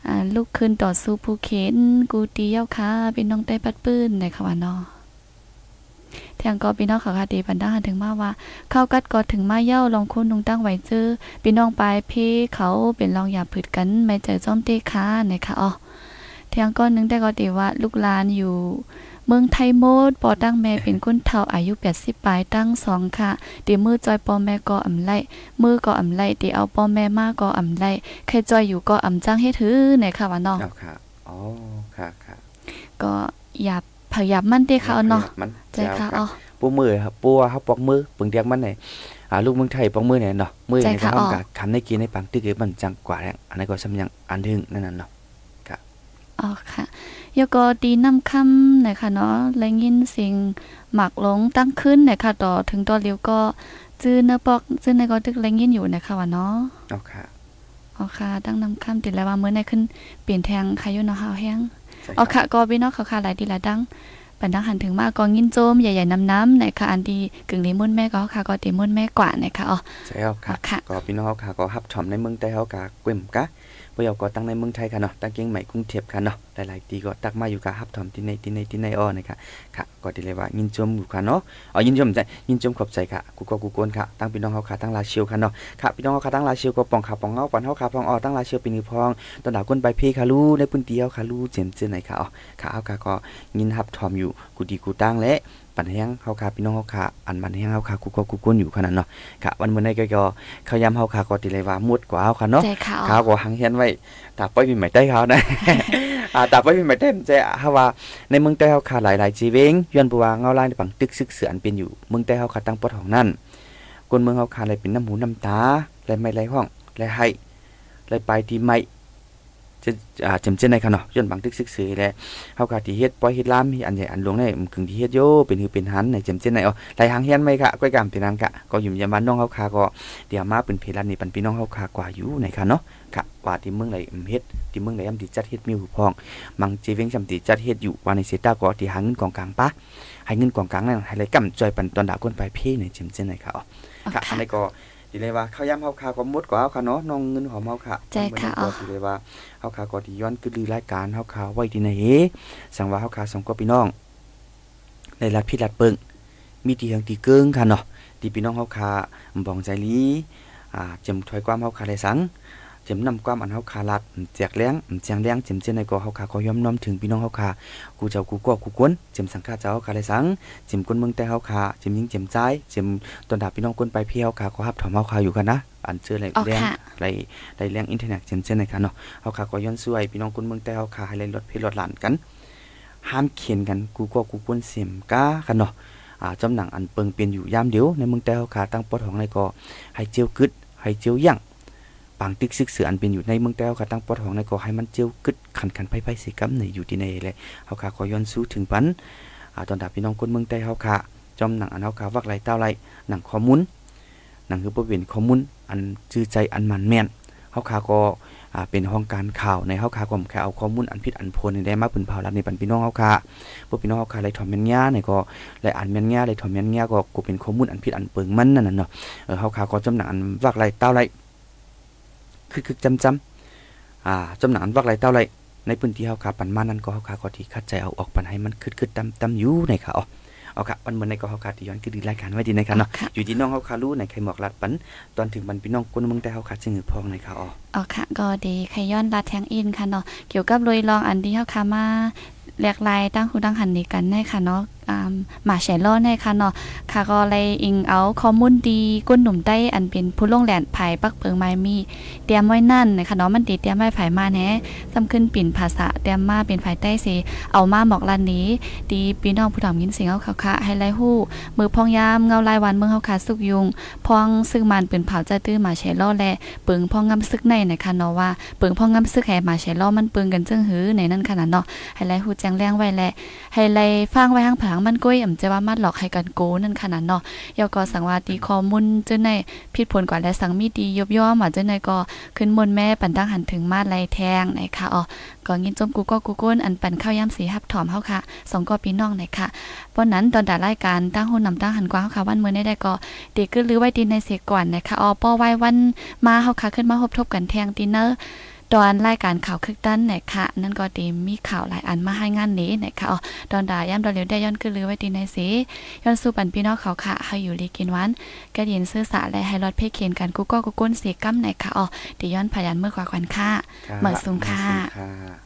อ่าลุกขึ้นต่อสู้ผู้เข็นกูตีเย้าค่ะเป็นน้องใต้ปัดปื้นในค่ะว่าเนาะแทงก็พี่น้องเขาคาตีปันด้าถึงมาว่า เข้ากัดกอถึงมาเย้าลองคุณนุงตั้งไวเจอพี่น้องปลายเพเขาเป็นลองอย่าผืดกันไม่เจอจ้อมเตค้าในค่ะอ๋อทียงก้อนนึงแต่ก็ตีว่าลูกลานอยู่ เมืองไทยโมดปอตั้งแม่เป็นคนเฒ่าอายุ 80ปลายตั้งสองค่ะตีมือจอยปอแม่ก็อำไลมือก็อำไลตีเอาปอแม่มาก็อำไลใครจอยอยู่ก็อำจ้างให้ถือไหนค่ะว่าน้องค่ะอ๋อค่ะค่ะก็อย่าพยายามมันเด้ค่ะเนาะใจค่ะอ๋อปูมือครับปูเฮาปอกมือปึงเดียกมันไหนอ่าลูกเมืองไทยปอกมือไหนเนาะมือในท้องกะคันในกินในปังตึกมันจังกว่าแล้วอันนี้ก็สำยังอันถึงนั่นน่ะเนาะอ๋อค่ะ ยก็ดีน้ำค่ำนะคะเนาะแลวยินเสียงหมักลงตั้งขึ้นนะคะต่อถึงตัวเลียวก็จื้อเนื้อปอกจื้อในก็ตึกแลงยินอยู่นะคะว่าเนาะอ๋อค่ะอ๋อค่ะ ตั้งน้ำค่ำติดแล้วว่าเมื่อในขึ้นเปลี่ยนแทงใครอยู่เนาะหาวแห้งอ๋อค่ะก็พี่น้องเขาค่ะหลายดีหลายดังปันดังหันถึงมากกองยินโจมใหญ่ๆน้ำๆในค่ะอันดีกึ่งลิมุ่นแม่ก็ค่ะก็ตีมุ่นแม่กว่านะคะอ๋อใช่ค่ะก็พี่น้องค่ะก็ฮับชอมในเมืองแต่เฮากะกลุ่มกะ บ่ยาก็ตั้งในเมืองไทยค่ะเนาะตั้งเกียงใหม่กรุงเทพค่ะเนาะหลายๆตีก็ตักมาอยู่กับฮับถอมที่ในที่ในที่ในอ้อนะคะค่ะก็ที่เลยว่ายินชมอยู่ค่ะเนาะอ๋อยินชมใจยินชมขอบใจค่ะกูก็กูกวนค่ะตั้งพี่น้องเฮาค่ะตั้งลาเชียวค่ะเนาะค่ะพี่น้องเฮาค่ะตั้งลาเชียวก็ป่องขาป่องเงาปันเฮาค่ะป่องอ้อตั้งลาเชียวปีนี้พองตอนดาวก้นใบเพค่ะรู้ในพื้นที่เฮาค่ะรู้เจมเจนไหนค่ะอ๋อค่ะเฮาค่ะก็ยินฮับถอมอยู่กูดีกูตั้งและ ปันแห้งเฮาคาพี่น้องเฮาคาอันมันแห้งเฮาคากูก็กูก้นอยู่ขนาดเนาะค่ะวันมื้อนี้ก็ก็เขาย้ำเฮาคาก็ติเลยว่ามุดกว่าเฮาค่ะเนาะข้าวก็หังเฮียนไว้ตาป้อยมีไม่ได้เขานะอ่าตาป้อยมีไม่ได้จะเฮาว่าในเมืองใต้เฮาคาหลายๆชีวิงย้อนบ่ว่าเงาลายในปังตึกซึกเสือนเป็นอยู่เมืองใต้เฮาคาตั้งปอดของนั่นคนเมืองเฮาคาเลยเป็นน้ำหูน้ำตาและไม่ไหลห้องและให้เลยไปที่ไม่ จะอ่าจำเจนในค่ะเนาะย้อนบางทึกซึกซือแลเฮากะที่เฮ็ดปล่อยเฮ็ดลามอันใหญ่อันหลวงในมันคึงที่เฮ็ดโยเป็นหือเป็นหันในจำเจนในอ๋อหลายหางเฮียนไหมค่ะก้อยกามเป็นนางกะก็อยู่ยามบ้านน้องเฮาคาก็เดี๋ยวมาเป็นเพลันนี่ปันพี่น้องเฮาคากว่าอยู่ในค่ะเนาะค่ะว่าที่เมืองไหนเฮ็ดที่เมืองไหนอำที่จัดเฮ็ดมีหูพองมังจีเวงจำที่จัดเฮ็ดอยู่ว่าในเซตาก็ที่หาเงินกองกลางปะให้เงินกองกลางนั่นให้เลยกำจอยปันตอนดาคนไปเพ่ในจำเจนในค่ะอ๋อค่ะอันนี้ก็ ทีเลยว่าเขาย้ำเฮาคาก็มุดกว่าเฮาค่ะเนาะน้องเงินหอมเฮาค่ะใช่ค่ะอ๋อทีเลยว่าเฮาคาก็ที่ย้อนคือลือรายการเฮาคาไว้ที่ไหนสั่งว่าเฮาคาสองก็พี่น้องในรัฐพิรัฐเปิงมีที่เฮืองที่เกิงค่ะเนาะที่พี่น้องเฮาคาบ่องใจลีอ่าจำถอยความเฮาคาได้สัง เจมนำความอันเฮาคาลัดแจกแรงแจงแรงเจมเจในก็เฮาคาก็ยอมน้อมถึงพี่น้องเฮาคากูเจ้ากูก็กูกวนเจมสังฆาเจ้าเฮาคาเลยสังเจมคนเมืองแต่เฮาคาเจมยิงเจมใจเจมตอนดาพี่น้องคนไปเพียวคาก็ฮับถอมเฮาคาอยู่กันนะอันเจอแรงแรงไรไรแรงอินเทอร์เน็ตเจมเจในกันเนาะเฮาคาก็ย้อนช่วยพี่น้องคนเมืองแต่เฮาคาให้เลยลดเพลลดหลานกันห้ามเขียนกันกูก็กูกวนเสียมก้ากันเนาะอ่าจำหนังอันเปิงเปลี่ยนอยู่ยามเดียวในเมืองแต่เฮาคาตั้งปอดของในก็ให้เจียวกึดให้เจียวย่าง ปางติ๊กซึกเสืออันเป็นอยู่ในเมืองแต้วค่ะตั้งปอดของในก็ให้มันเจียวกึดขันขันไปไปสิกำในอยู่ที่ในเลยเฮาค่ะขอย้อนสู้ถึงปันอ่าตอนดาพี่น้องคนเมืองแต้วเฮาค่ะจอมหนังอันเฮาค่ะวักไหลเต้าไหลหนังข้อมูลหนังคือบ่เป็นข้อมูลอันจื้อใจอันมันแม่นเฮาค่ะก็อ่าเป็นห้องการข่าวในเฮาค่ะก็แค่เอาข้อมูลอันผิดอันโพลนี่ได้มาปืนเผารับในปันพี่น้องเฮาค่ะพวกพี่น้องเฮาค่ะเลถอมแม่นย่าในก็เลอ่านแม่นย่าเลถอมแม่นย่าก็กูเป็นข้อมูลอันผิดอันเปิงมันนั่นน่ะเนาะเออเฮาค่ะก็จำหนังอันวักไหลเต้าไหล คือคือจำจำอ่าจำหนังวักไรเต้าไรในพื้นที่เฮาขาปันมานั้นก็เฮาขาก็ที่คัดใจเอาออกปันให้มันคึดคึดตำตำอยู่ในค่ะอ๋อเอาค่ะปันเหมือนในก็เฮาขาที่ย้อนคือดีรายการไว้ดีในค่ะเนาะอยู่ที่น้องเฮาขารู้ในใครหมอกลัดปันตอนถึงบันพี่น้องคนเมืองแต่เฮาขาจึงหือพองในค่ะอ๋ออ๋อค่ะก็ดีใครย้อนรัดแทงอินค่ะเนาะเกี่ยวกับลุยลองอันที่เฮาค่ะมาแหลกลายตั้งหูตั้งหันนี้กันในค่ะเนาะอ่าห มาแชร์ล้อในค่ะเนาะค่ะก็เลยอิงเอาข้อมูลดีก้นหนุ่มใต้อันเป็นผู้ลงแหลนไผปักเปิงไม้มีเตรียมไว้นั่นนะคะเนาะมันติเตรียมไว้ไผมาแน่ซ้ำขึ้นปิ่นภาษาเตรียมมาเป็นไผใต้สิเอามาบอกลันนี้ดีพี่น้องผู้ถอมยินเสียงเอาค่ะให้ไล่ฮู้มือพองยามเงาลายวันเมืองเฮาค่ะสุกยุงพองซึ่งมันเป็นเผาใจตื้อหมาแชร์ล้อแลเปิงพองงำซึกในนะคะเนาะว่าเปิงพองงำซึกแห่หมาแชร์ล้อมันเปิงกันจึงหือในนั้นขนาดเนาะให้ไล่ฮู้แจ้งแรงไว้และให้ไล่ฟังไว้ทางผังมันก้อยอ่ำจะว่ามัดหลอกให้กันโกนั่นขนาดเนาะยอก็สังวาตีข้อมูลเจ้าในผิดผลกว่าและสังมีดียบย่อมาเจ้าในก็ขึ้นมนแม่ปันตั้งหันถึงมาดไล่แทงนะคะอ๋อก็ยินจมกูก็กูก้นอันปันข้าวยำสีหับถอมเฮาค่ะสองก็พี่น้องนะคะเพราะนั้นตอนดารายการตั้งหุ่นนำตั้งหันกว้างเฮาค่ะวันเมื้อนี้ได้ก็ตีก็ลือไว้ดีในเสียก่อนนะคะอ๋อป้อไว้วันมาเฮาค่ะขึ้นมาพบทบกันแทงตีเนอร์ ตอนรายการข่าวคึกตั้นนะคะนั่นก็ดีมีข่าวหลายอันมาให้งานนี้นะคะอ๋อตอนดาย่ำดอเลียวได้ย้อนก็ลือไว้ดีในเสียย้อนสู่ปันพี่น้องเขาค่ะให้อยู่ลีกินวันกระเดียนซื่อสะและให้รอดเพเคนกันกูก็กูก้นเสียกั้มนะคะอ๋อดีย้อนพยันเมื่อกว่าควันค่าเหมือนซุงค่ะเหมือนซุงค่ะ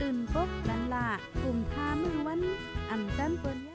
ตื่นปกกันละกลุ่มท่ามือวันอ่ำจันเปิ้น